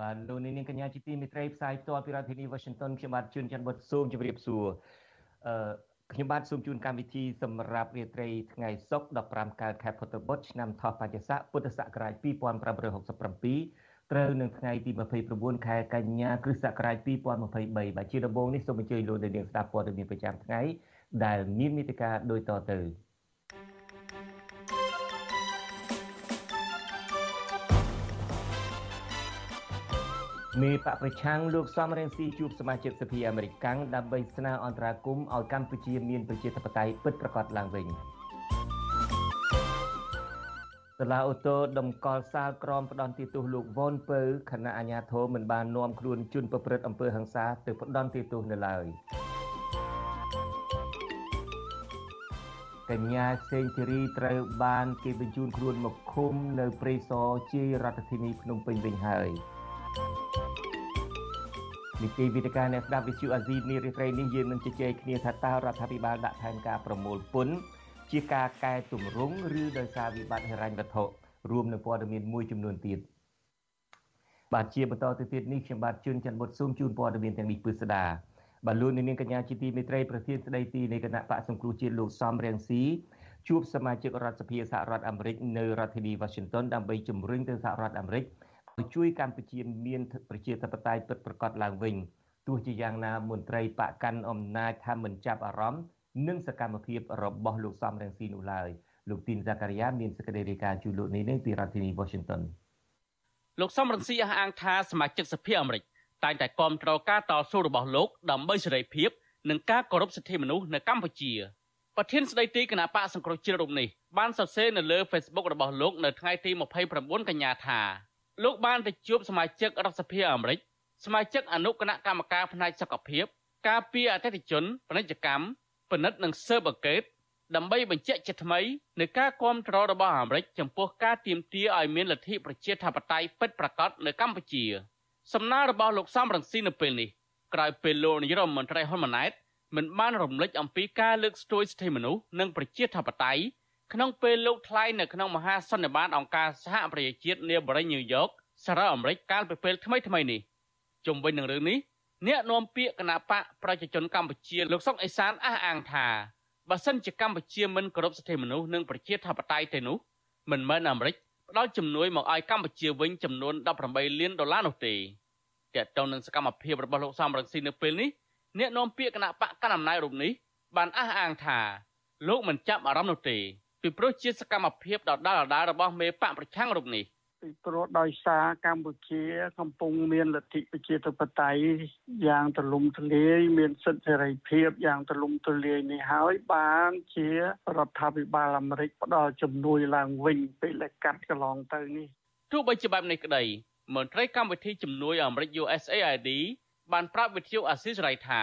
បាទលោកនាងកញ្ញាជាទីមេត្រីផ្សាយផ្ទាល់ពីរដ្ឋធានី Washington ខ្ញុំបាទជួនច័ន្ទបុតសូមជម្រាបសួរអឺខ្ញុំបាទសូមជូនកម្មវិធីសម្រាប់រាត្រីថ្ងៃសុក្រ15កើតខែពុទ្ធបុត្រឆ្នាំថោះបច្ចស័កពុទ្ធសករាជ2567ត្រូវនៅថ្ងៃទី29ខែកញ្ញាគ្រិស្តសករាជ2023បាទជាដំបូងនេះសូមអញ្ជើញលោកនាងស្ដាប់ព័ត៌មានប្រចាំថ្ងៃដែលមានមេតិការដូចតទៅ មេបកប្រឆាំងលោកសំរងស៊ីជួបសមាជិកសភាអាមេរិកកាំងដើម្បីស្នើអន្តរាគមន៍ឲ្យកម្ពុជាមានប្រជាធិបតេយ្យពិតប្រាកដឡើងវិញសាលាអូតូដំកល់សាលក្រមផ្ដន់ទីទុះលោកវ៉ុនពៅគណៈអាជ្ញាធរមិនបាននាំខ្លួនជនប្រព្រឹត្តអំពើហិង្សាទៅផ្ដន់ទីទុះនៅឡើយកញ្ញាសេងធីរីត្រូវបានគេបញ្ជូនខ្លួនមកឃុំនៅព្រៃសរជារដ្ឋធានីភ្នំពេញវិញហើយ នីតិវិទ្យាអ្នកស្ដាប់វិទ្យុអាស៊ីនីរិត្រីនេះយើងនឹងជជែកគ្នាថាតើរដ្ឋាភិបាលដាក់ផែនការប្រមូលពន្ធជាការកែទម្រង់ឬដោយសារវិបត្តិហិរញ្ញវត្ថុរួមនឹងព័ត៌មានមួយចំនួនទៀតបាទជាបន្តទៅទៀតនេះខ្ញុំបាទជួនច័ន្ទបុតស៊ូមជូនព័ត៌មានទាំងនេះពិស្ដាបាទលោកនាងកញ្ញាជាទីមេត្រីប្រធានស្ដីទីនៃគណៈបកសង្គ្រោះជាតិលោកសំរៀងស៊ីជួបសមាជិករដ្ឋសភាសហរដ្ឋអាមេរិកនៅរដ្ឋធានី Washington ដើម្បីជំរុញទៅសហរដ្ឋអាមេរិកឲ្យ ជួយកម្ពុជាមានប្រជាធិបតេយ្យពិតប្រាកដឡើងវិញទោះជាយ៉ាងណាមន្ត្រីបកកាន់អំណាចថាមិនចាប់អារម្មណ៍នឹងសកម្មភាពរបស់លោកសំរងស៊ីនោះឡើយលោកទីនសាការីយ៉ាមានសេចក្តីរាយការណ៍ជូនលោកនេះនេះពីរដ្ឋធានី Washington លោកសំរងស៊ីអះអាងថាសមាជិកសភាអាមេរិកតែងតែគាំទ្រការតស៊ូរបស់លោកដើម្បីសេរីភាពនិងការគោរពសិទ្ធិមនុស្សនៅកម្ពុជាប្រធានស្ដីទីគណៈបកសង្គ្រោះជាតិរូបនេះបានសរសេរនៅលើ Facebook របស់លោកនៅថ្ងៃទី29កញ្ញាថា លោកបានទៅជួបសមាជិករដ្ឋសភាអាមេរិកសមាជិកអនុគណៈកម្មការផ្នែកសុខភាព ការពារអតិថិជនពាណិជ្ជកម្មពិនិត្យនិងស៊ើបអង្កេតដើម្បីបញ្ជាក់ជាថ្មីនៃការគ្រប់គ្រងរបស់អាមេរិកចំពោះការទាមទារឲ្យមានលទ្ធិប្រជាធិបតេយ្យពិតប្រាកដនៅកម្ពុជា សំណើរបស់លោកសំរងស៊ីនៅពេលនេះក្រោយពេលលោកនាយរដ្ឋមន្ត្រីហ៊ុនម៉ាណែតមិនបានរំលឹកអំពីការលើកស្ទួយសិទ្ធិមនុស្សនិងប្រជាធិបតេយ្យ ក្នុងពេលលោកថ្លែងនៅក្នុងមហាសន្និបាតអង្គការសហប្រជាជាតិនាបរិយាញូវយ៉កសហរដ្ឋអាមេរិកកាលពីពេលថ្មីថ្មីនេះជុំវិញនឹងរឿងនេះអ្នកនាំពាក្យគណៈបកប្រជាជនកម្ពុជាលោកសុកអេសានអះអាងថាបើសិនជាកម្ពុជាមិនគោរពសិទ្ធិមនុស្សនិងប្រជាធិបតេយ្យទេនោះមិនមែនអាមេរិកផ្ដល់ជំនួយមកឲ្យកម្ពុជាវិញចំនួន18លានដុល្លារនោះទេតើតើនឹងសកម្មភាពរបស់លោកសំរងស៊ីនៅពេលនេះអ្នកនាំពាក្យគណៈបកកណ្ដាលអំណាចរូបនេះបានអះអាងថាលោកមិនចាប់អារម្មណ៍នោះទេ ពីព្រោះជាសកម្មភាពដដាលដដាលរបស់មេបកប្រឆាំងរូបនេះពីព្រោះដោយសារកម្ពុជាកំពុងមានលទ្ធិប្រជាធិបតេយ្យយ៉ាងទូលំទូលាយមានសិទ្ធិសេរីភាពយ៉ាងទូលំទូលាយនេះហើយបានជារដ្ឋាភិបាលអាមេរិកផ្ដល់ជំនួយឡើងវិញពេលកាត់កន្លងទៅនេះទោះបីជាបែបនេះក្តីមន្ត្រីកម្មវិធីជំនួយអាមេរិក USAID បានប្រាប់វិទ្យុអាស៊ីសេរីថា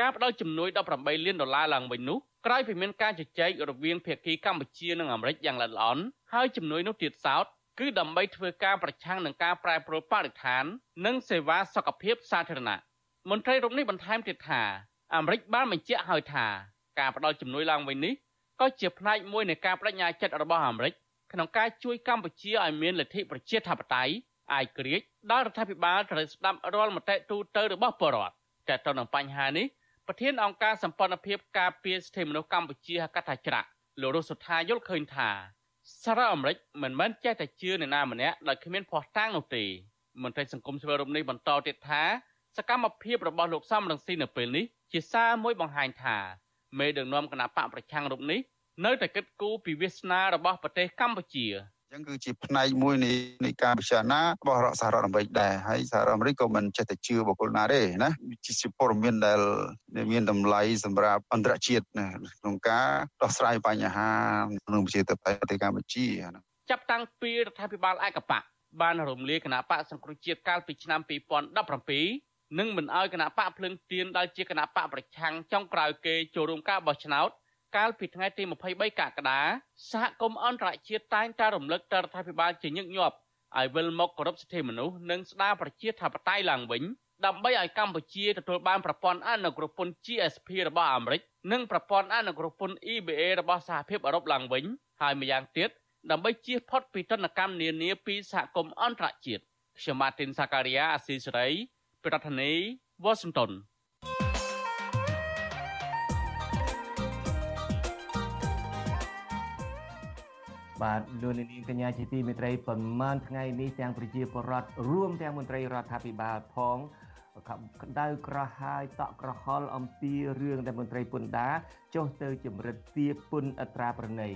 ការផ្ដល់ជំនួយ18លានដុល្លារឡើងវិញនោះ ក្រោយពីមានការជជែករវាងភាគីកម្ពុជានិងអាមេរិកយ៉ាងល្អិតល្អន់ហើយជំនួយនោះទៀតសោតគឺដើម្បីធ្វើការប្រឆាំងនឹងការប្រែប្រួលបរិស្ថាន និងសេវាសុខភាពសាធារណៈមន្ត្រីរូបនេះបន្ថែមទៀតថាអាមេរិកបានបញ្ជាក់ហើយថាការផ្ដល់ជំនួយឡើងវិញនេះក៏ជាផ្នែកមួយនៃការបដិញ្ញាចិត្តរបស់អាមេរិកក្នុងការជួយកម្ពុជាឲ្យមានលទ្ធិប្រជាធិបតេយ្យអាយក្រិចដល់រដ្ឋាភិបាលត្រូវស្ដាប់រាល់មតិទូទៅរបស់ប្រជាពលរដ្ឋតែទៅនឹងបញ្ហានេះ ប្រធានអង្គការសម្ព័ន្ធភាពការពារសិទ្ធិមនុស្សកម្ពុជាហៅកាត់ថាច្រាក់លោករស់សុថាយល់ឃើញថាសារអាមេរិកមិនមែនចេះតែជឿនរណាម្នាក់ដោយគ្មានភ័ស្តុតាងនោះទេមន្ត្រីសង្គមស៊ីវិលរំនេះបន្តទៀតថាសកម្មភាពរបស់លោកសំរងស៊ីនៅពេលនេះជាសារមួយបង្ហាញថាមេដឹកនាំគណៈបកប្រឆាំងរូបនេះនៅតែគិតគូរពីវាសនារបស់ប្រទេសកម្ពុជា ចឹងគឺជាផ្នែកមួយនៃនៃការពិចារណារបស់រដ្ឋសហរដ្ឋអាមេរិកដែរហើយសហរដ្ឋអាមេរិកក៏មិនចេះតែជឿបុគ្គលណាទេណាជាព័ត៌មានដែលមានតម្លៃសម្រាប់អន្តរជាតិក្នុងការដោះស្រាយបញ្ហាក្នុងប្រជាធិបតេយ្យប្រទេសកម្ពុជាចាប់តាំងពីរដ្ឋាភិបាលឯកបកបានរំលាយគណៈបកសង្គ្រោះជាតិកាលពីឆ្នាំ2017និងមិនអោយគណៈបកភ្លឹងទៀនដែលជាគណៈបកប្រឆាំងចុងក្រោយគេចូលរួមការបោះឆ្នោត កាលពីថ្ងៃទី23កក្កដាសហគមន៍អន្តរជាតិតែងតែរំលឹកទៅរដ្ឋាភិបាលជាញឹកញាប់ឲ្យវិលមកគោរពសិទ្ធិមនុស្សនិងស្ដារប្រជាធិបតេយ្យឡើងវិញដើម្បីឲ្យកម្ពុជាទទួលបានប្រព័ន្ធអនុគ្រោះពន្ធ GSP របស់អាមេរិកនិងប្រព័ន្ធអនុគ្រោះពន្ធ EBA របស់សហភាពអឺរ៉ុបឡើងវិញហើយម្យ៉ាងទៀតដើម្បីជៀសផុតពីទណ្ឌកម្មនានាពីសហគមន៍អន្តរជាតិខ្ញុំម៉ាទីនសាការីយ៉ាអាស៊ីសេរីប្រធានាធិបតី Washington បាទលោកនាងកញ្ញាជាទីមេត្រីប្រមាណថ្ងៃនេះទាំងប្រជាពលរដ្ឋរួមទាំងមន្ត្រីរដ្ឋាភិបាលផងក្តៅក្រហាយតក់ក្រហល់អំពីរឿងដែលមន្ត្រីពន្ធដារចុះទៅចម្រិតទាបពន្ធអត្រាប្រណី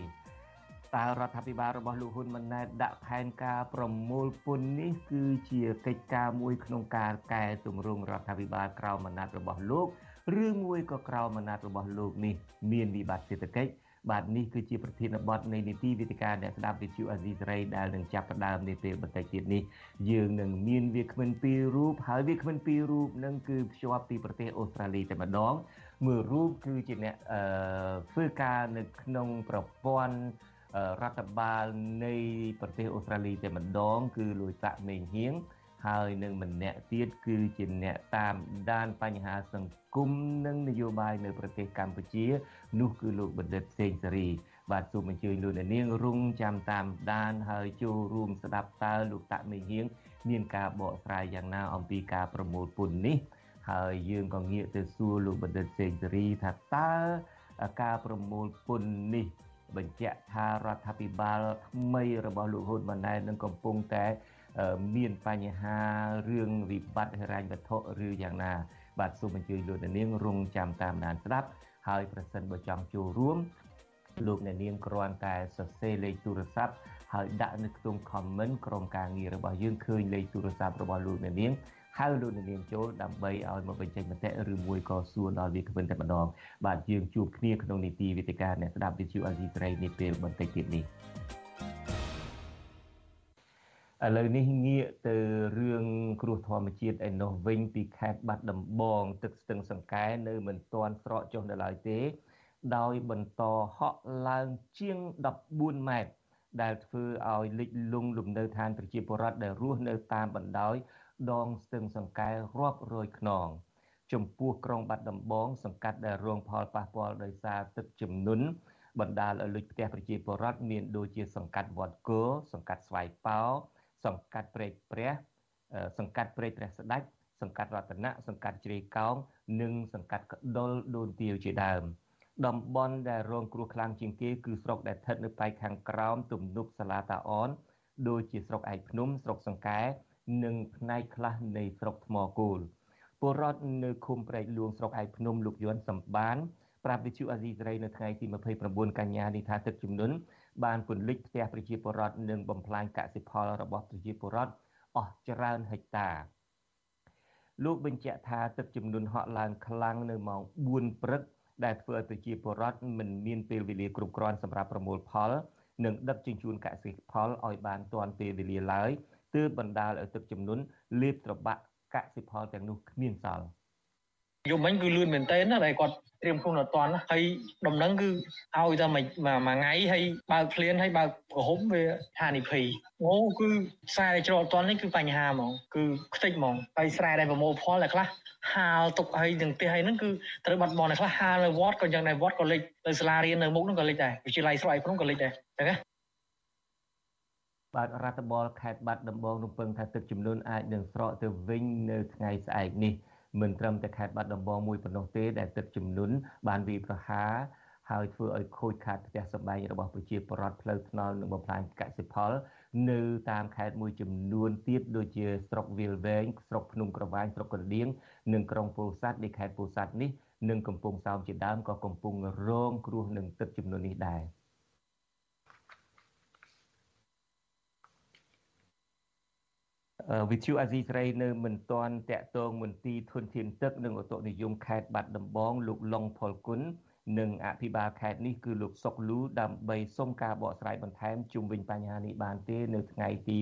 តើរដ្ឋាភិបាលរបស់លោកហ៊ុនម៉ាណែតដាក់ផែនការប្រមូលពន្ធនេះគឺជាកិច្ចការមួយក្នុងការកែតម្រង់រដ្ឋាភិបាលក្រោមអាណត្តិរបស់លោកឬមួយក៏ក្រោមអាណត្តិរបស់លោកនេះមានវិបត្តិសេដ្ឋកិច្ច បាទនេះគឺជាប្រធានបទនៃនីតិវិទ្យាអ្នកស្ដាប់វិទ្យុអាស៊ីសេរីដែលនឹងចាប់ផ្ដើមនាពេលបន្តិចទៀតនេះយើងនឹងមានវាគ្មិនពីររូបហើយវាគ្មិនពីររូបនឹងគឺភ្ជាប់ពីប្រទេសអូស្ត្រាលីតែម្ដងមួយរូបគឺជាអ្នកអឺធ្វើការនៅក្នុងប្រព័ន្ធរដ្ឋបាលនៃប្រទេសអូស្ត្រាលីតែម្ដង គឺលោកសាក់មេងហៀង ហើយនឹងម្នាក់ទៀតគឺជាអ្នកតាមដានបញ្ហាសង្គមនិងនយោបាយនៅប្រទេសកម្ពុជា នោះគឺលោកបណ្ឌិតសេងសេរីបាទសូមអញ្ជើញលោកនាងរងចាំតាមដានហើយចូលរួមស្ដាប់តើលោកតាក់មេហៀងមានការបកស្រាយយ៉ាងណាអំពីការប្រមូលពន្ធនេះហើយយើងក៏ងាកទៅសួរលោកបណ្ឌិតសេងសេរីថាតើការប្រមូលពន្ធនេះបញ្ជាក់ថារដ្ឋាភិបាលថ្មីរបស់លោកហ៊ុនម៉ាណែតនឹងកំពុងតែ មានបញ្ហារឿងវិបត្តិហិរញ្ញវត្ថុឬយ៉ាងណា បាទសូមអញ្ជើញលោកនាងរងចាំតាមដានស្ដាប់ហើយប្រសិនបើចង់ចូលរួមលោកអ្នកនាងគ្រាន់តែសរសេរលេខទូរស័ព្ទហើយដាក់នៅក្នុង comment ក្រុមការងាររបស់យើងឃើញលេខទូរស័ព្ទរបស់លោកអ្នកនាងហៅលោកនាងចូលដើម្បីឲ្យមកបញ្ចេញមតិឬមួយក៏សួរដល់វាគ្មិនតែម្ដងបាទយើងជួបគ្នាក្នុងនីតិវិទ្យាអ្នកស្ដាប់វិទ្យុអេស៊ីត្រីនេះពេលបន្តិចទៀតនេះ ឥឡូវនេះងាកទៅរឿងគ្រោះធម្មជាតិឯនោះវិញពីខេត្តបាត់ដំបង ទឹកស្ទឹងសង្កែនៅមិនទាន់ស្រកចុះនៅឡើយទេ ដោយបន្តហក់ឡើងជាង14ម៉ែត្រដែលធ្វើឲ្យលិចលង់លំនៅឋានប្រជាពលរដ្ឋដែលរស់នៅតាមបណ្ដោយដងស្ទឹងសង្កែរាប់រយខ្នងចំពោះក្រុងបាត់ដំបង សង្កាត់ដែលរងផលប៉ះពាល់ដោយសារទឹកជំនន់បណ្ដាលឲ្យលិចផ្ទះប្រជាពលរដ្ឋមានដូចជាសង្កាត់វត្តគោសង្កាត់ស្វាយប៉ោ សង្កាត់ព្រែកព្រះសង្កាត់ព្រែកព្រះស្ដេចសង្កាត់រតនៈសង្កាត់ជ្រេកោងនិងសង្កាត់កដុលដូនទាវជាដើមតំបន់ដែលរងគ្រោះខ្លាំងជាងគេគឺស្រុកដែលស្ថិតនៅប៉ែកខាងក្រោមទំនប់សាឡាតាអនដូចជាស្រុកឯកភ្នំស្រុកសង្កែនិងផ្នែកខ្លះនៃស្រុកថ្មគោលពលរដ្ឋនៅឃុំព្រែកលួងស្រុកឯកភ្នំលោកយន់សំបានប្រាប់វិទ្យុអាស៊ីសេរីនៅថ្ងៃទី29កញ្ញានេះថាទឹកជំនន់ បានពន្លិចផ្ទះប្រជាពលរដ្ឋនិងបំផ្លាញកសិផលរបស់ប្រជាពលរដ្ឋអស់ច្រើនហិកតាលោកបញ្ជាក់ថាទឹកជំនន់ហក់ឡើងខ្លាំងនៅម៉ោង4ព្រឹកដែលធ្វើឲ្យប្រជាពលរដ្ឋមិនមានពេលវេលាគ្រប់គ្រាន់សម្រាប់ប្រមូលផលនិងដឹកជញ្ជូនកសិផលឲ្យបានទាន់ពេលវេលាឡើយទើបបណ្ដាលឲ្យទឹកជំនន់លេបត្របាក់កសិផលទាំងនោះគ្មានសល់ យប់មិញគឺលឿនមែនតើណាដែលគាត់ត្រៀមខ្លួនអត់តាន់ហើយដំណឹងគឺឲ្យតែមួយថ្ងៃហើយបើកភ្លានហើយបើកប្រហុំវាហានិភ័យអូគឺខ្សែច្រកអត់តាន់នេះគឺបញ្ហាហ្មងគឺខ្ទេចហ្មងហើយស្រែដែលប្រមូលផលតែខ្លះហាលទុកហើយនឹងផ្ទះហើយហ្នឹងគឺត្រូវបាត់បង់តែខ្លះហាលនៅវត្តក៏យ៉ាងដែរវត្តក៏លិចទៅសាលារៀននៅមុខហ្នឹងក៏លិចដែរវិទ្យាល័យស្រ័យភ្នំក៏លិចដែរចឹងណាបាទរដ្ឋបលខេត្តបាត់ដំបងរំពឹងថាទឹកចំនួនអាចនឹងស្រកទៅវិញនៅថ្ងៃស្អែកនេះ មិនត្រឹមតែខេត្តបាត់ដំបងមួយប៉ុណ្ណោះទេដែលទឹកជំនន់បានវាយប្រហារហើយធ្វើឲ្យខូចខាតផ្ទះសម្បែងរបស់ប្រជាពលរដ្ឋផ្លូវថ្នល់និងបំផ្លាញកសិផល នៅតាមខេត្តមួយចំនួនទៀតដូចជាស្រុកវាលវែងស្រុកភ្នំក្រវាញស្រុកកណ្ដៀងនិងក្រុងពោធិ៍សាត់នៃខេត្តពោធិ៍សាត់នេះនិងកំពង់សោមជាដើមក៏កំពុងរងគ្រោះនឹងទឹកចំនួននេះដែរ វិទ្យុអាស៊ីសេរីនៅមិនទាន់តាក់ទងមន្ទីរធនធានទឹកនិងឧតុនិយមខេត្តបាត់ដំបងលោកឡុងផលគុណនិងអភិបាលខេត្តនេះគឺលោកសុកលូដើម្បីសុំការបកស្រាយបន្ថែមជុំវិញបញ្ហានេះបានទេនៅថ្ងៃទី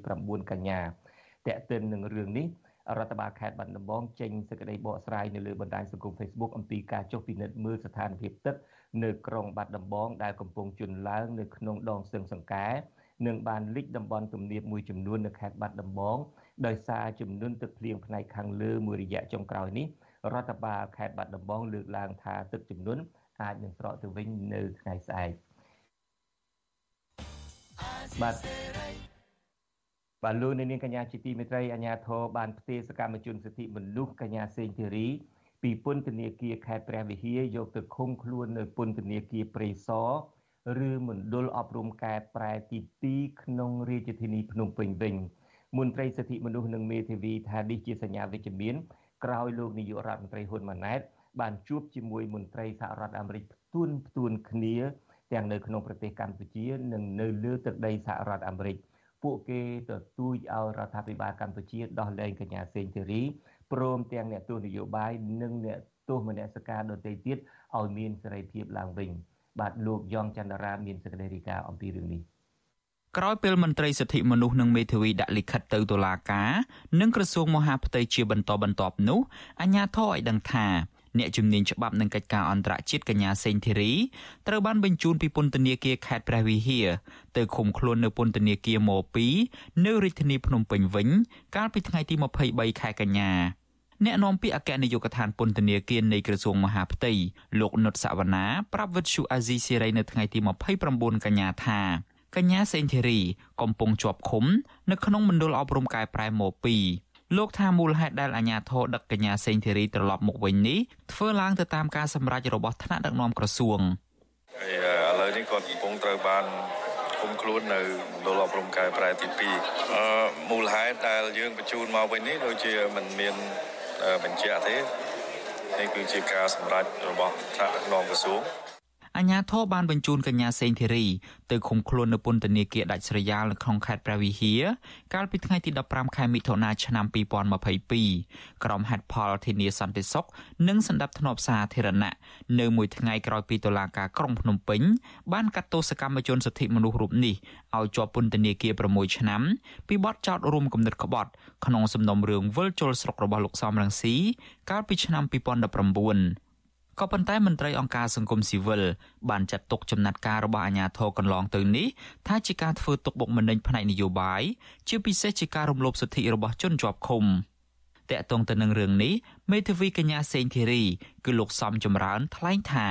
29កញ្ញាតេតិននឹងរឿងនេះរដ្ឋបាលខេត្តបាត់ដំបងចេញសេចក្តីបកស្រាយនៅលើបណ្ដាញសង្គម Facebook អំពីការចុះពិនិត្យមើលស្ថានភាពទឹកនៅក្រុងបាត់ដំបងដែលកំពុងជន់ឡើងនៅក្នុងដងស្ទឹងសង្កែ និងបានលិចតំបន់ទំនាបមួយចំនួននៅខេត្តបាត់ដំបងដោយសារចំនួនទឹកភ្លៀងផ្នែកខាងលើមួយរយៈចុងក្រោយនេះរដ្ឋបាលខេត្តបាត់ដំបងលើកឡើងថាទឹកចំនួនអាចនឹងស្រកទៅវិញនៅថ្ងៃស្អែកបាទបាទលោកនាងកញ្ញាជាទីមេត្រីអាជ្ញាធរបានផ្ទេរសកម្មជនសិទ្ធិមនុស្សកញ្ញាសេងធីរីពីពន្ធនាគារខេត្តព្រះវិហារយកទៅឃុំខ្លួននៅពន្ធនាគារព្រៃសរ ឬមណ្ឌលអប់រំកែប្រែទី2ក្នុងរាជធានីភ្នំពេញវិញមន្ត្រីសិទ្ធិមនុស្សនិងមេធាវីថានេះជាសញ្ញាវិជ្ជមានក្រោយលោកនាយករដ្ឋមន្ត្រីហ៊ុនម៉ាណែតបានជួបជាមួយមន្ត្រីសហរដ្ឋអាមេរិកផ្ទួនផ្ទួនគ្នាទាំងនៅក្នុងប្រទេសកម្ពុជា និងនៅលើទឹកដីសហរដ្ឋអាមេរិកពួកគេទទូចឲ្យរដ្ឋាភិបាលកម្ពុជាដោះលែងកញ្ញាសេងធីរីព្រមទាំងអ្នកទស្សនយោបាយនិងអ្នកទស្សនមនសិការដទៃទៀតឲ្យមានសេរីភាពឡើងវិញ បាទលោកយ៉ងច័ន្ទរាមានសេចក្តីរាយការណ៍អំពីរឿងនេះក្រោយពេលមន្ត្រីសិទ្ធិមនុស្សនិងមេធាវីដាក់លិខិតទៅតុលាការនិងក្រសួងមហាផ្ទៃជាបន្តបន្ទាប់នោះអាជ្ញាធរឲ្យដឹងថាអ្នកជំនាញច្បាប់នឹងកិច្ចការអន្តរជាតិកញ្ញាសេងធីរីត្រូវបានបញ្ជូនពីពន្ធនាគារខេត្តព្រះវិហារទៅឃុំខ្លួននៅពន្ធនាគារម2នៅរាជធានីភ្នំពេញវិញ កាលពីថ្ងៃទី23ខែកញ្ញា អ្នកនាំពាក្យអគ្គនាយកដ្ឋានពន្ធនាគារនៃក្រសួងមហាផ្ទៃលោកនុតសវណ្ណាប្រាប់វិទ្យុអាស៊ីសេរីនៅថ្ងៃទី29កញ្ញាថាកញ្ញាសេងធីរីកំពុងជាប់ឃុំ នៅក្នុងមណ្ឌលអប់រំកែប្រែម៉ូ2លោកថាមូលហេតុដែលអាជ្ញាធរដឹកកញ្ញាសេងធីរីត្រឡប់មកវិញនេះធ្វើឡើងទៅតាមការសម្រេចរបស់ថ្នាក់ដឹកនាំក្រសួងហើយឥឡូវនេះគាត់កំពុងត្រូវបានគុំខ្លួននៅមណ្ឌលអប់រំកែប្រែទី2អឺមូលហេតុដែលយើងបញ្ជូនមកវិញនេះដូចជាมันមាន បញ្ជាក់ទេនេះគឺជាការសម្រេចរបស់ថ្នាក់ដឹកនាំក្រសួង អាជ្ញាធរបានបញ្ជូនកញ្ញាសេងធីរីទៅឃុំខ្លួននៅពន្ធនាគារដាច់ស្រយាលនៅក្នុងខេត្តព្រះវិហារកាលពីថ្ងៃទី15ខែមិថុនាឆ្នាំ2022ក្រុមហេតុផលធានាសន្តិសុខនិងសម្ដាប់ធ្នាប់សាធារណៈនៅមួយថ្ងៃក្រោយពីតុលាការក្រុងភ្នំពេញបានកាត់ទោសកម្មជនសិទ្ធិមនុស្សរូបនេះឲ្យជាប់ពន្ធនាគារ6ឆ្នាំពីបទចោទរួមគំនិតក្បត់ក្នុងសំណុំរឿងវិលជុលស្រុករបស់លោកសំរងស៊ីកាលពីឆ្នាំ2019 ក៏ប៉ុន្តែមន្ត្រីអង្គការសង្គមស៊ីវិលបានចាត់ទុកចំណាត់ការរបស់អាជ្ញាធរកន្លងទៅនេះថាជាការធ្វើទុកបុកម្នេញផ្នែកនយោបាយជាពិសេសជាការរំលោភសិទ្ធិរបស់ជនជាប់ឃុំតកតងទៅនឹងរឿងនេះមេធាវីកញ្ញាសេងធីរីគឺលោកសំចម្រើនថ្លែងថា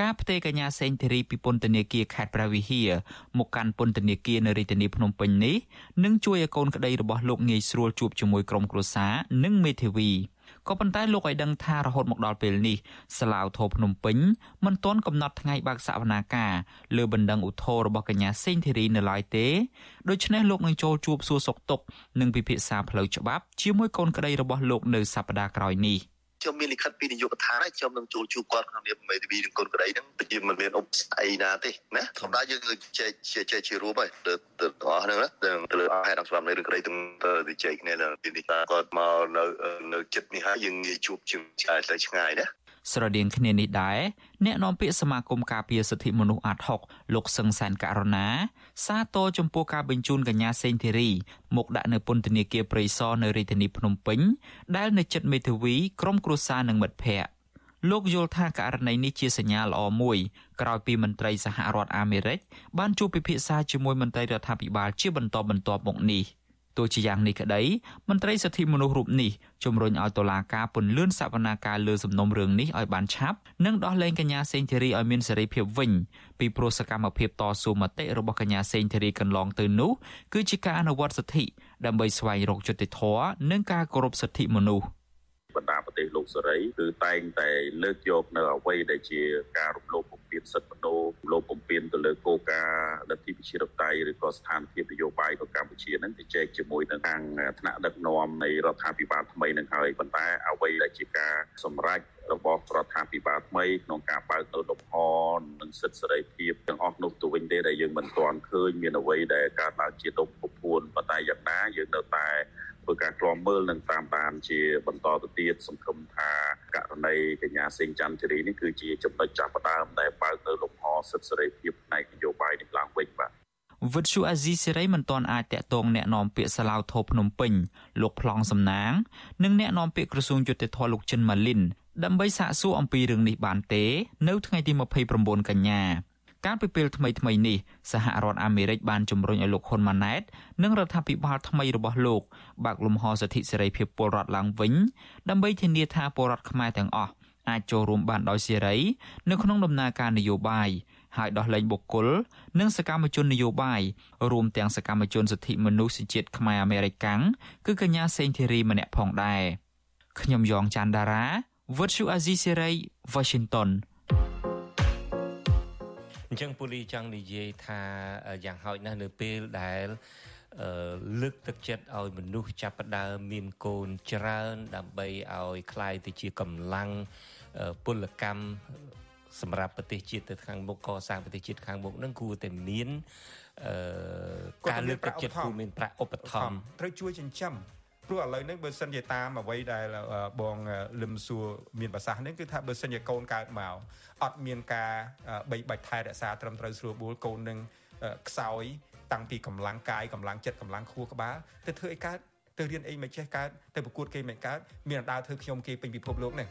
ការផ្ទេរកញ្ញាសេងធីរីពីពន្ធនាគារខេត្តព្រះវិហារមកកាន់ពន្ធនាគារនៅរាជធានីភ្នំពេញនេះនឹងជួយឲ្យកូនក្តីរបស់លោកងាយស្រួលជួបជាមួយក្រុមគ្រួសារនិងមេធាវី ក៏ប៉ុន្តែលោកឲ្យដឹងថារហូតមកដល់ពេលនេះសាឡាវធរភ្នំពេញមិនទាន់កំណត់ថ្ងៃបើកសវនាការលើបណ្ដឹងឧទ្ធររបស់កញ្ញាសេងធីរីនៅឡើយទេដូច្នេះលោកនឹងចូលជួបសួរសុខទុក្ខនិងពិភាក្សាផ្លូវច្បាប់ជាមួយកូនក្តីរបស់លោកនៅសប្តាហ៍ក្រោយនេះ។ ខ្ញុំមានលិខិតពីនាយកដ្ឋានហើយខ្ញុំនឹងចូលជួបគាត់ក្នុងនាមមេធាវីនិងកូនក្តីហ្នឹងតែមិនមានឧបសគ្គអីណាទេណាធម្មតាយើងគឺចែកចែកជារួមហើយទៅទៅអស់ហ្នឹងណាទៅលើហេតុអង្គស្រាប់នៃរឿងក្តីទៅទៅចែកគ្នានៅពីនេះគាត់មកនៅនៅចិត្តនេះហើយយើងងាយជួបជាឆ្ងាយទៅឆ្ងាយណាស្រដៀងគ្នានេះដែរអ្នកនាំពាក្យសមាគមការពារសិទ្ធិមនុស្សអាត់ហុកលោកសឹងសែនករណា សាទរចំពោះការបញ្ជូនកញ្ញាសេងធីរីមកដាក់នៅពន្ធនាគារព្រៃសរនៅរាជធានីភ្នំពេញដែលនៅជិតមេធាវីក្រុមគ្រួសារនិងមិត្តភ័ក្តិលោកយល់ថាករណីនេះជាសញ្ញាល្អមួយក្រោយពីមន្ត្រីសហរដ្ឋអាមេរិកបានជួបពិភាក្សាជាមួយមន្ត្រីរដ្ឋាភិបាលជាបន្តបន្ទាប់មកនេះ។ ទោះជាយ៉ាងនេះក្តីមន្ត្រីសិទ្ធិមនុស្សរូបនេះជំរុញឲ្យតុលាការពន្យាសវនាការលើសំណុំរឿងនេះឲ្យបានឆាប់និងដោះលែងកញ្ញាសេងធីរីឲ្យមានសេរីភាពវិញពីព្រោះសកម្មភាពតស៊ូមតិរបស់កញ្ញាសេងធីរីកន្លងទៅនោះគឺជាការអនុវត្តសិទ្ធិដើម្បីស្វែងរកយុត្តិធម៌និងការគោរពសិទ្ធិមនុស្សបណ្ដាប្រទេស លោកសេរីគឺតែងតែលើកយកនៅអ្វីដែលជាការរំលោភបំពានសិទ្ធិមនុស្សរំលោភបំពានទៅលើគោលការណ៍លទ្ធិប្រជាធិបតេយ្យឬក៏ស្ថានភាពនយោបាយរបស់កម្ពុជានឹងទៅចែកជាមួយនឹងខាងថ្នាក់ដឹកនាំនៃរដ្ឋាភិបាលថ្មីនឹងហើយប៉ុន្តែអ្វីដែលជាការសម្រេចរបស់រដ្ឋាភិបាលថ្មីក្នុងការបើកទៅលំហនិងសិទ្ធិសេរីភាពទាំងអស់នោះទៅវិញទេដែលយើងមិនទាន់ឃើញមានអ្វីដែលកើតឡើងជាដុំពពួនប៉ុន្តែយ៉ាងណាយើងនៅតែ ធ្វើការឃ្លាំមើលនិងតាមដានជាបន្តទៅទៀតសង្ឃឹមថាករណីកញ្ញាសេងច័ន្ទធារីនេះគឺជាចំណុចចាប់ផ្ដើមដែលបើកទៅលំហសិទ្ធិសេរីភាពផ្នែកនយោបាយនេះឡើងវិញបាទវិទ្យុអាស៊ីសេរីមិនទាន់អាចតាក់ទងអ្នកនាំពាក្យសាឡាវថោភ្នំពេញលោកប្លង់សំណាង និងអ្នកនាំពាក្យក្រសួងយុតិធធម៌លោកចិនម៉ាលីនដើម្បីសាកសួរអំពីរឿងនេះបានទេ នៅថ្ងៃទី29កញ្ញា កាលពីពេលថ្មីថ្មីនេះសហរដ្ឋអាមេរិកបានជំរុញឲ្យលោកហ៊ុនម៉ាណែតនិងរដ្ឋាភិបាលថ្មីរបស់លោកបើកលំហសិទ្ធិសេរីភាពពលរដ្ឋឡើងវិញដើម្បីធានាថាពលរដ្ឋខ្មែរទាំងអស់អាចចូលរួមបានដោយសេរីនៅក្នុងដំណើរការនយោបាយហើយដោះលែងបុគ្គលនិងសកម្មជននយោបាយរួមទាំងសកម្មជនសិទ្ធិមនុស្សជាតិខ្មែរអាមេរិកាំងគឺកញ្ញាសេងធីរីម្នាក់ផងដែរខ្ញុំយ៉ងច័ន្ទដារាវិទ្យុអាស៊ីសេរី Washington អញ្ចឹងពូលីចង់និយាយថាយ៉ាងហោចណាស់នៅពេលដែលលើកទឹកចិត្តឲ្យមនុស្សចាប់ផ្ដើមមានកូនច្រើនដើម្បីឲ្យคลายទៅជាកម្លាំងពលកម្មសម្រាប់ប្រទេសជាតិទៅខាងមុខកសាងប្រទេសជាតិខាងមុខនឹងគួរតែមានអឺការលើកទឹកចិត្តគួរមានប្រាក់ឧបត្ថម្ភត្រូវជួយចិញ្ចឹម ព្រោះឥឡូវហ្នឹងបើសិនជាតាមអ្វីដែលបងលឹមសួរមានប្រសាសន៍ហ្នឹងគឺថាបើសិនជាកូនកើតមកអត់មានការបីបាច់ថែរក្សាត្រឹមត្រូវស្រួលបួលកូននឹងខ្សោយតាំងពីកម្លាំងកាយកម្លាំងចិត្តកម្លាំងខួរក្បាលទៅធ្វើអីកើតទៅរៀនអីមិនចេះកើតទៅប្រកួតគេមិនកើតមានដើរធ្វើខ្ញុំគេពេញពិភពលោកនេះ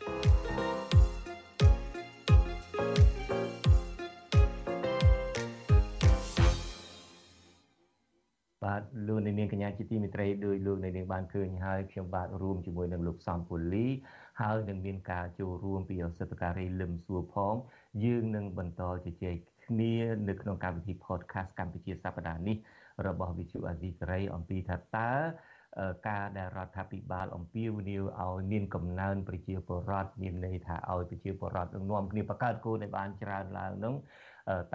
បាទលោកនាងកញ្ញាជាទីមេត្រីដោយលោកនាងបានឃើញហើយខ្ញុំបាទរួមជាមួយនឹងលោកសំពូលីហើយនឹងមានការចូលរួមពីអសិទ្ធការីលឹមសួរផង យើងនឹងបន្តជជែកគ្នានៅក្នុងកម្មវិធី podcast កម្ពុជាសប្តាហ៍នេះរបស់ Visu Azizi សេរីអំពីថាតើការដែលរដ្ឋាភិបាលអំពាវនាវឲ្យមានកំណើនប្រជាពលរដ្ឋមានន័យថាឲ្យប្រជាពលរដ្ឋនឹងនាំគ្នាបង្កើតគោលឲ្យបានច្រើនឡើងនោះ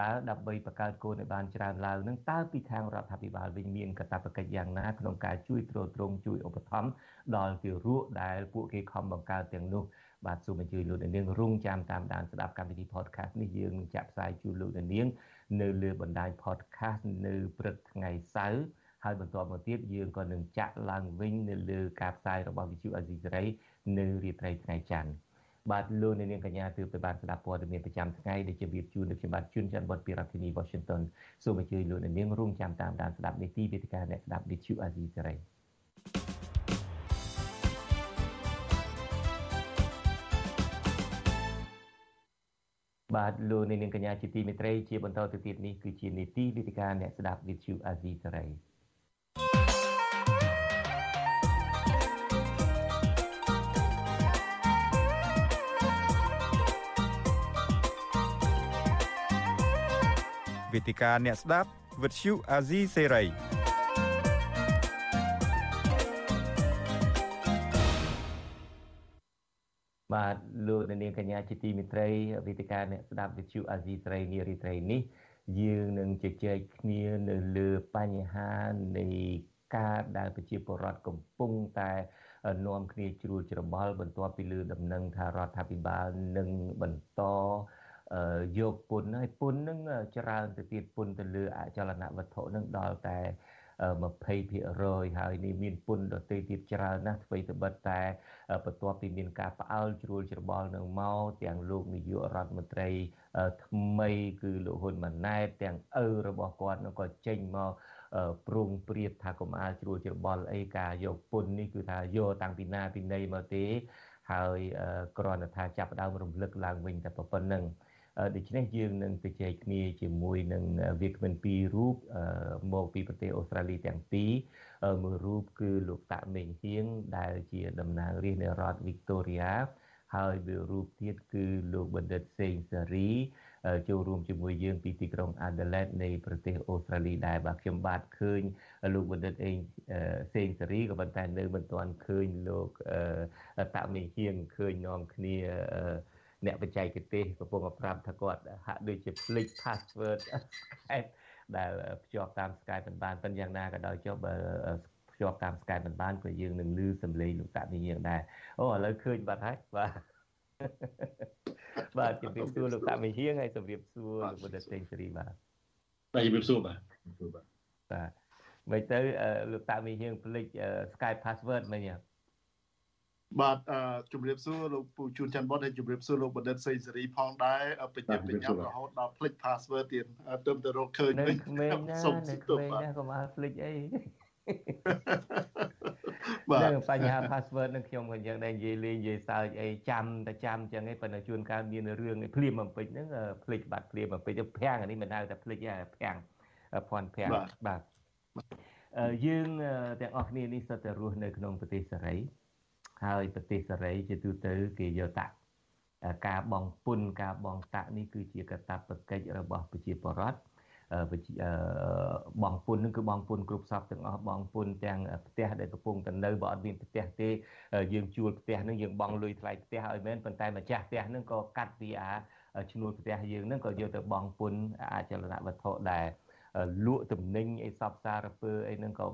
តើដើម្បីបង្កើតគោលឲ្យបានច្រើនឡើងនឹងតើពីខាងរដ្ឋាភិបាលវិញមានកាតព្វកិច្ចយ៉ាងណាក្នុងការជួយទ្រទ្រង់ជួយឧបត្ថម្ភដល់ទារកដែលពួកគេខំបង្កើតទាំងនោះបាទសូមអញ្ជើញលោកនាងរងចាំតាមដានស្ដាប់កម្មវិធី podcast នេះយើងនឹងចាក់ផ្សាយជូនលោកនាងនៅលើបណ្ដាញ podcast នៅព្រឹកថ្ងៃសៅរ៍ហើយបន្តមកទៀតយើងក៏នឹងចាក់ឡើងវិញនៅលើការផ្សាយរបស់ Visu Azizi នៅរាត្រីថ្ងៃច័ន្ទ បាទលោកអ្នកនាងកញ្ញាទើបទៅបានស្ដាប់ព័ត៌មានប្រចាំថ្ងៃដែលជម្រាបជូននៅខ្ញុំបាទជួនច័ន្ទវត្តពីរដ្ឋធានី Washington សូមអញ្ជើញលោកអ្នកនាងរងចាំតាមដានស្ដាប់នីតិវេទិកាអ្នកស្ដាប់ Visu Azizi សេរីបាទលោកនាងកញ្ញាជាទីមេត្រីជាបន្តទៅទៀតនេះគឺជានីតិវេទិកាអ្នកស្ដាប់ Visu Azizi សេរី វេទិកាអ្នកស្ដាប់វិទ្យុអាស៊ីសេរីបាទលោកនាងកញ្ញាជាទីមេត្រីវេទិកាអ្នកស្ដាប់វិទ្យុអាស៊ីសេរីនារីត្រីនេះយើងនឹងជជែកគ្នានៅលើបញ្ហានៃការដែលប្រជាពលរដ្ឋកំពុងតែនាំគ្នាជ្រួលច្របល់បន្ទាប់ពីលើដំណឹងថារដ្ឋាភិបាលនឹងបន្ត យកពុនហើយពុននឹងច្រើនទៅទៀតពុនទៅលើអចលនវត្ថុនឹងដល់តែ20%ហើយនេះមានពុនដទៃទៀតច្រើនណាស់អ្វីត្បិតតែបន្ទាប់ពីមានការផ្អើលជ្រួលច្របល់នឹងមកទាំងលោកនាយករដ្ឋមន្ត្រីថ្មីគឺលោកហ៊ុនម៉ាណែតទាំងឪរបស់គាត់នឹងក៏ចេញមកប្រងព្រៀបថាកុំអាលជ្រួលច្របល់អីការយកពុននេះគឺថាយកតាំងពីណាពីណីមកទេហើយគ្រាន់តែថាចាប់ផ្ដើមរំលឹកឡើងវិញតែប៉ុណ្្នឹង ដូច្នេះយើងនឹងទៅជែកគ្នាជាមួយនឹងវាគ្មិនពីររូបមកពីប្រទេសអូស្ត្រាលីទាំងពីរមួយរូបគឺលោកតាក់មេងហៀងដែលជាតំណាងរាស្ត្រនៃរដ្ឋវីកតូរីយ៉ាហើយមួយរូបទៀតគឺលោកបណ្ឌិតសេងសារីចូលរួមជាមួយយើងពីទីក្រុង Adelaide នៃប្រទេសអូស្ត្រាលីដែរបាទខ្ញុំបាទឃើញលោកបណ្ឌិតអេងសេងសារីក៏ប៉ុន្តែនៅមិនទាន់ឃើញលោកតាក់មេងហៀងឃើញនាំគ្នា អ្នកបច្ចេកទេសកំពុងប្រាប់ថាគាត់ហាក់ដូចជាភ្លេច password Skype ដែលភ្ជាប់តាម Skype មិនបានប៉ុន្តែយ៉ាងណាក៏ដោយចុះបើភ្ជាប់តាម Skype មិនបានក៏យើងនឹងលឺសំឡេងលោកតានេះយើងដែរអូឥឡូវឃើញបាត់ហើយបាទបាទជម្រាបសួរលោកតាមីហៀងហើយជម្រាបសួរលោកបុត្រសេងសេរីបាទបាទជម្រាបសួរបាទបាទបាទមិនទៅលោកតាមីហៀងភ្លេច Skype password មិញ បាទជំរាបសួរលោកពូជួនច័ន្ទបុតហើយជំរាបសួរលោកបណ្ឌិតសេងសេរីផងដែរបញ្ញាបញ្ញារហូតដល់ភ្លេច password ទៀតទៅទៅរកឃើញវិញសូមសុំទោសបាទកុំឲ្យភ្លេចអីបាទបញ្ហា password នឹងខ្ញុំក៏យ៉ាងដែរនិយាយលេងនិយាយសើចអីចាំតែចាំចឹងឯងប៉ុន្តែជួនកាលមានរឿងឯភ្លាមបំពេញហ្នឹងភ្លេចបាត់ភ្លាមបំពេញភាំងនេះមិនហៅតែភ្លេចទេភាំងភ័ណ្ឌភាំងបាទយើងទាំងអស់គ្នានេះសុទ្ធតែរស់នៅក្នុងប្រទេសសេរី ហើយប្រទេសសេរីជាទូទៅគេយកតាក់ការបងពុនការបងតាក់នេះគឺជាកតាបកិច្ចរបស់ប្រជាពលរដ្ឋបងពុននឹងគឺបងពុនគ្រប់សពទាំងអស់បងពុនទាំងផ្ទះដែលកំពុងតែនៅបើអត់មានផ្ទះទេយើងជួលផ្ទះនឹងយើងបង់លុយថ្លៃផ្ទះឲ្យមែនប៉ុន្តែម្ចាស់ផ្ទះនឹងក៏កាត់ពីអាឈ្នួលផ្ទះយើងនឹងក៏យកទៅបងពុនអចលនវត្ថុដែរលក់ទំនិញអីសពសារពើអីហ្នឹងក៏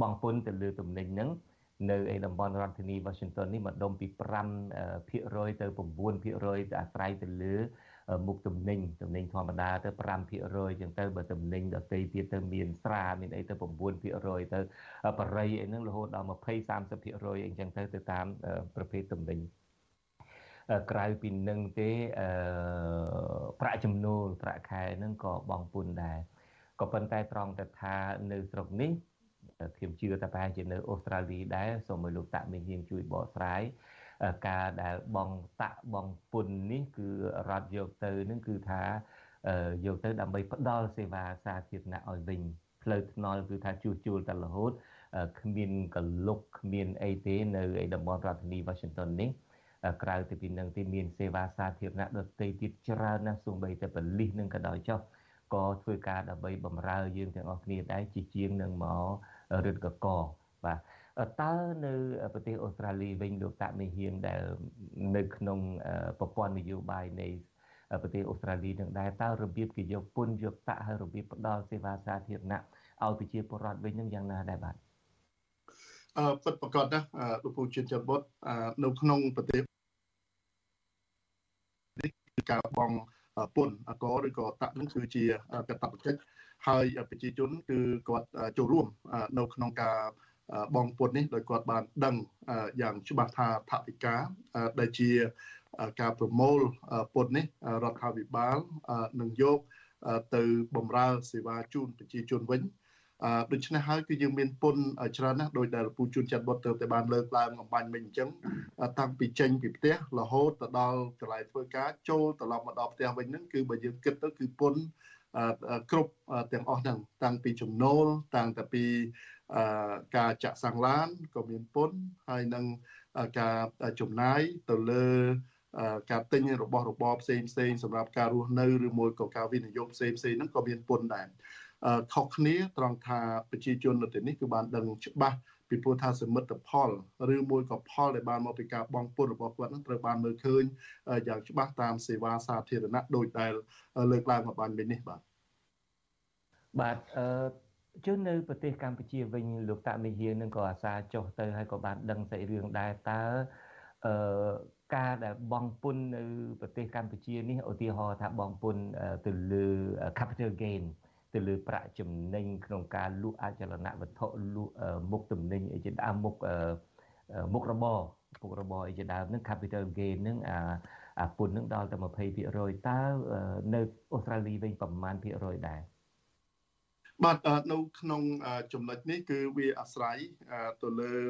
បងពុនទៅលើទំនិញហ្នឹង នៅឯតំបន់រដ្ឋធានី Washington នេះម្ដុំពី5%ទៅ9%អាស្រ័យទៅលើមុខទំនិញទំនិញធម្មតាទៅ5%ចឹងទៅបើទំនិញដទៃទៀតទៅមានស្រាមានអីទៅ9%ទៅបរិយអីហ្នឹងរហូតដល់20 30%អីចឹងទៅទៅតាមប្រភេទទំនិញក្រៅពីនឹងទេប្រាក់ចំណូលប្រាក់ខែហ្នឹងក៏បងពុនដែរក៏ប៉ុន្តែត្រង់តែថានៅស្រុកនេះ ខ្ញុំជឿថាប្រហែលជានៅអូស្ត្រាលីដែរសូមឲ្យលោកតាក់មានហ៊ានជួយបកស្រាយការដែលបងតាក់បងពុននេះគឺរត់យកទៅនឹងគឺថាយកទៅដើម្បីផ្ដល់សេវាសាធារណៈឲ្យវិញផ្លូវថ្នល់គឺថាជួសជុលតែរហូតគ្មានកលុកគ្មានអីទេនៅឯតំបន់រដ្ឋធានី Washington នេះក្រៅពីនឹងទីមានសេវាសាធារណៈដទៃទៀតច្រើនណាស់សូម្បីតែបលិសនឹងក៏ដោយចុះក៏ធ្វើការដើម្បីបម្រើយើងទាំងអស់គ្នាដែរជាជាងនឹងមក រឹតកកបាទតើនៅប្រទេសអូស្ត្រាលីវិញលោកតាមេហ៊ានដែលនៅក្នុងប្រព័ន្ធនយោបាយនៃប្រទេសអូស្ត្រាលីនឹងដែរតើរបៀបគេយកពុនយកតាក់ហើយរបៀបផ្ដល់សេវាសាធារណៈឲ្យប្រជាពលរដ្ឋវិញនឹងយ៉ាងណាដែរបាទអឺពិតប្រកបណាលោកពូជាតិច័ន្ទបុតនៅក្នុងប្រទេសនេះគឺការបងពុនអកឬក៏តាក់នឹងគឺជាកតបកិច្ច ហើយប្រជាជនគឺគាត់ចូលរួមនៅក្នុងការបងពុននេះដោយគាត់បានដឹងយ៉ាងច្បាស់ថាថវិកាដែលជាការប្រមូលពុននេះរដ្ឋាភិបាលនឹងយកទៅបំរើសេវាជូនប្រជាជនវិញអឺដូច្នេះហើយគឺយើងមានពុនច្រើនណាស់ដោយដែលពូជួនចាត់បុតទៅតែបានលើកឡើងអំបញ្ញមិញអញ្ចឹងតាំងពីចេញពីផ្ទះរហូតទៅដល់កន្លែងធ្វើការចូលត្រឡប់មកដល់ផ្ទះវិញហ្នឹងគឺបើយើងគិតទៅគឺពុន គ្រប់ទាំងអស់ហ្នឹងតាំងពីចំណូលតាំងតែពីការចាក់សាំងឡានក៏មានពុនហើយនឹងការចំណាយទៅលើការទិញរបស់របរផ្សេងផ្សេងសម្រាប់ការរស់នៅឬមួយក៏ការវិនិយោគផ្សេងផ្សេងហ្នឹងក៏មានពុនដែរខុសគ្នាត្រង់ថាប្រជាជននៅទីនេះគឺបានដឹងច្បាស់ ពីព្រោះថាសមិទ្ធផលឬមួយក៏ផលដែលបានមកពីការបងពុនរបស់គាត់នឹងត្រូវបានមើលឃើញយ៉ាងច្បាស់តាមសេវាសាធារណៈដោយដែលលើកឡើងមកបាននេះបាទបាទអឺជឿនៅប្រទេសកម្ពុជាវិញលោកតាមេហៀងនឹងក៏អាសាចុះទៅហើយក៏បានដឹងសាច់រឿងដែរតើអឺការដែលបងពុននៅប្រទេសកម្ពុជានេះឧទាហរណ៍ថាបងពុនទៅលើ capital gain ទៅលើប្រាក់ចំណេញក្នុងការលក់អចលនវត្ថុលក់មុខទំនិញអីជាដើមមុខមុខរបរមុខរបរអីជាដើមហ្នឹង capital gain ហ្នឹងអាអាពុនហ្នឹងដល់តែ20%តើនៅអូស្ត្រាលីវិញប្រមាណភាគរយដែរបាទនៅក្នុងចំណុចនេះគឺវាអាស្រ័យទៅលើអឺ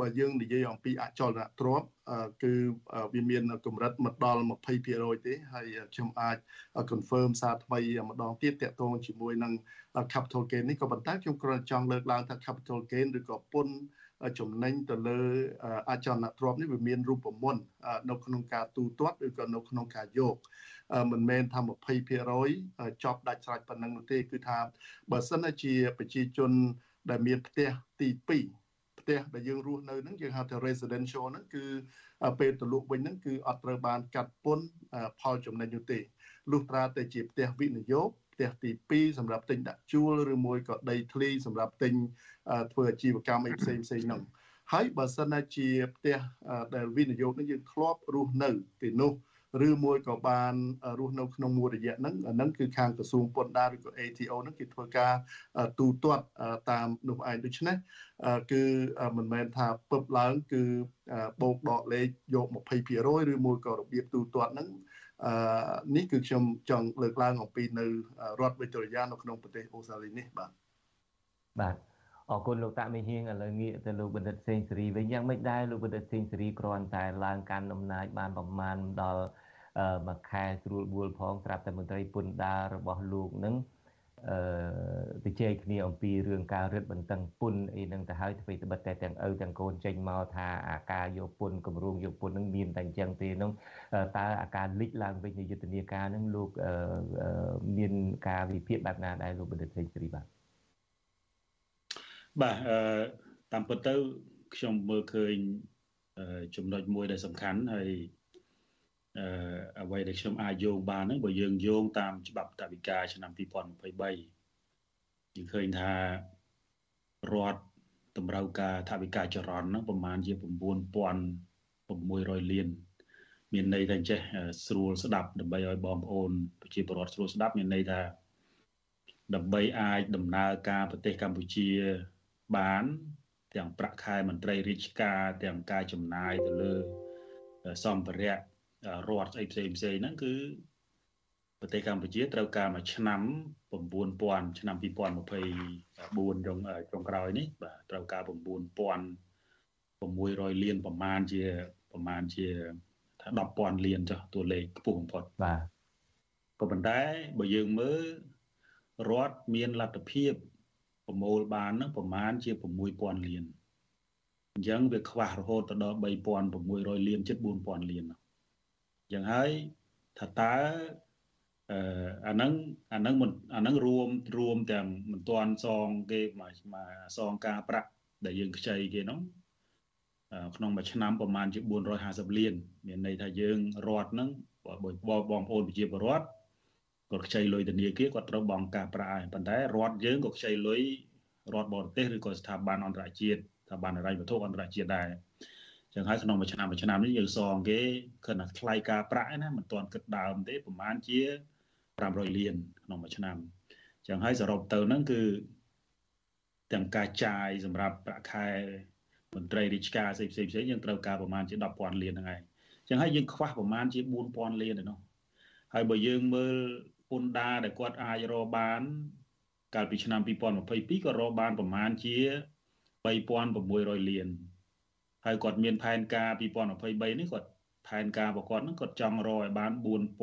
បើយើងនិយាយអំពីអចលនទ្រព្យគឺវាមានកម្រិតមកដល់20%ទេហើយខ្ញុំអាច confirm សារថ្មីម្ដងទៀតតកតងជាមួយនឹង capital gain នេះក៏ប៉ុន្តែខ្ញុំគ្រាន់តែចង់លើកឡើងថា capital gain ឬក៏ពន្ធចំណេញទៅលើអចលនទ្រព្យនេះវាមានរូបមន្តនៅក្នុងការទូទាត់ឬក៏នៅក្នុងការយកមិនមែនថា20%ចប់ដាច់ស្រេចប៉ុណ្ណឹងនោះទេគឺថាបើសិនជាប្រជាជនដែលមានផ្ទះទី2 ផ្ទះដែលយើងរស់នៅហ្នឹងយើងហៅថា residential ហ្នឹងគឺពេលទៅលក់វិញហ្នឹងគឺអត់ត្រូវបានកាត់ពន្ធផលចំណេញនោះទេលុះត្រាតែជាផ្ទះវិនិយោគផ្ទះទី2សម្រាប់ទិញដាក់ជួលឬមួយក៏ដីធ្លីសម្រាប់ទិញធ្វើអាជីវកម្មអីផ្សេងផ្សេងហ្នឹងហើយបើសិនជាផ្ទះដែលវិនិយោគនេះយើងធ្លាប់រស់នៅទីនោះ ឬមួយក៏បានរស់នៅក្នុងមួយរយៈហ្នឹងហ្នឹងគឺខាងក្រសួងពន្ធដារឬក៏ ATO ហ្នឹងគេធ្វើការទូទាត់តាមនោះឯងដូច្នេះគឺមិនមែនថាពឹបឡើងគឺបូកដកលេខយក20%ឬមួយក៏របៀបទូទាត់ហ្នឹងអឺនេះគឺខ្ញុំចង់លើកឡើងអំពីនៅរដ្ឋវិទ្យានៅក្នុងប្រទេសអូស្ត្រាលីនេះបាទបាទអរគុណលោកតាមេហៀងឥឡូវងាកទៅលោកបណ្ឌិតសេងសេរីវិញយ៉ាងម៉េចដែរលោកបណ្ឌិតសេងសេរីគ្រាន់តែឡើងកាន់អំណាចបានប្រមាណដល់ មួយខែស្រួលបួលផងស្រាប់តែមន្ត្រីពន្ធដាររបស់លោកនឹងអឺទៅជែកគ្នាអំពីរឿងការរឹតបន្តឹងពុនអីហ្នឹងទៅហើយធ្វើត្បិតតែទាំងឪទាំងកូនចេញមកថាអាការយកពុនគម្រោងយកពុនហ្នឹងមានតែអញ្ចឹងទេហ្នឹងតើអាការលិចឡើងវិញនៃយុទ្ធនាការហ្នឹងលោកមានការវិភាគបែបណាដែរលោកបណ្ឌិតសេងសេរីបាទបាទអឺតាមពិតទៅខ្ញុំមើលឃើញចំណុចមួយដែលសំខាន់ហើយ អឺអ្វីដែលខ្ញុំអាចយោងបានហ្នឹងបើយើងយោងតាមច្បាប់តវិការឆ្នាំ2023យើងឃើញថារដ្ឋតម្រូវការថវិកាចរន្តហ្នឹងប្រមាណជា9600លានមានន័យថាចេះស្រួលស្ដាប់ដើម្បីឲ្យបងប្អូនប្រជាពលរដ្ឋស្រួលស្ដាប់មានន័យថាដើម្បីអាចដំណើរការប្រទេសកម្ពុជាបាន ទាំងប្រាក់ខែមន្ត្រីរាជការទាំងការចំណាយទៅលើសម្ភារៈ រដ្ឋស្អីផ្សេងផ្សេងហ្នឹងគឺប្រទេសកម្ពុជាត្រូវការមួយឆ្នាំ9000ឆ្នាំ2024ចុងចុងក្រោយនេះបាទត្រូវការ9600លានប្រមាណជាប្រមាណជាថា10,000លានចុះតួលេខខ្ពស់បំផុតបាទក៏ប៉ុន្តែបើយើងមើលរដ្ឋមានលទ្ធភាពប្រមូលបាននឹងប្រមាណជា6000លានអញ្ចឹងវាខ្វះរហូតទៅដល់3600លានជិត4000លានអញ្ចឹងហើយថាតើអឺអាហ្នឹងអាហ្នឹងអាហ្នឹងរួមរួមទាំងមិនទាន់សងគេមកសងការប្រាក់ដែលយើងខ្ចីគេនោះក្នុងមួយឆ្នាំប្រហែលជា450លានមានន័យថាយើងរត់ហ្នឹងបងប្អូនប្រជាពលរដ្ឋគាត់ខ្ចីលុយធនាគារគាត់ត្រូវបង់ការប្រាក់ហើយប៉ុន្តែរដ្ឋយើងក៏ខ្ចីលុយរដ្ឋបរទេសឬក៏ស្ថាប័នអន្តរជាតិស្ថាប័នហិរញ្ញវត្ថុអន្តរជាតិដែរ ចឹងហើយក្នុងមួយឆ្នាំមួយឆ្នាំនេះយើងសងគេគិតថាថ្លៃការប្រាក់ណាមិនទាន់គិតដើមទេប្រហែលជា500លានក្នុងមួយឆ្នាំចឹងហើយសរុបទៅហ្នឹងគឺទាំងការចាយសម្រាប់ប្រាក់ខែមន្ត្រីរាជការផ្សេងផ្សេងផ្សេងយើងត្រូវការប្រហែលជា10,000លានហ្នឹងឯងចឹងហើយយើងខ្វះប្រហែលជា4,000លានឯនោះហើយបើយើងមើលពន្ធដារដែលគាត់អាចរកបាន កាលពីឆ្នាំ2022ក៏រកបានប្រមាណជា3600លាន ហើយគាត់មានផែនការ2023នេះគាត់ផែនការរបស់គាត់ហ្នឹងគាត់ចង់រកឲ្យបាន4000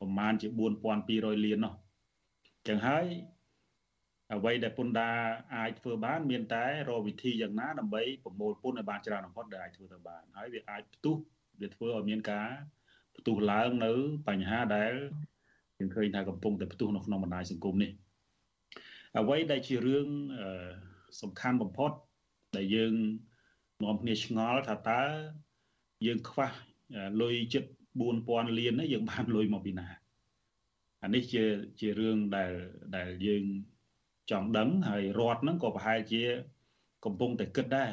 ប្រមាណជា4200លាននោះអញ្ចឹងហើយអ្វីដែលពន្ធដារអាចធ្វើបាន មានតែរកវិធីយ៉ាងណាដើម្បីប្រមូលពន្ធឲ្យបានច្រើនបំផុតដែលអាចធ្វើទៅបានហើយវាអាចផ្ទុះវាធ្វើឲ្យមានការផ្ទុះឡើងនៅបញ្ហាដែលយើងឃើញថាកំពុងតែផ្ទុះនៅក្នុងបណ្ដាញសង្គមនេះអ្វីដែលជារឿងសំខាន់បំផុតដែលយើង នាំគ្នាឆ្ងល់ថាតើយើងខ្វះលុយជិត4000លាននេះយើងបានលុយមកពីណាអានេះជាជារឿងដែលដែលយើងចង់ដឹងហើយរដ្ឋហ្នឹងក៏ប្រហែលជា កំពុងតែគិតដែរ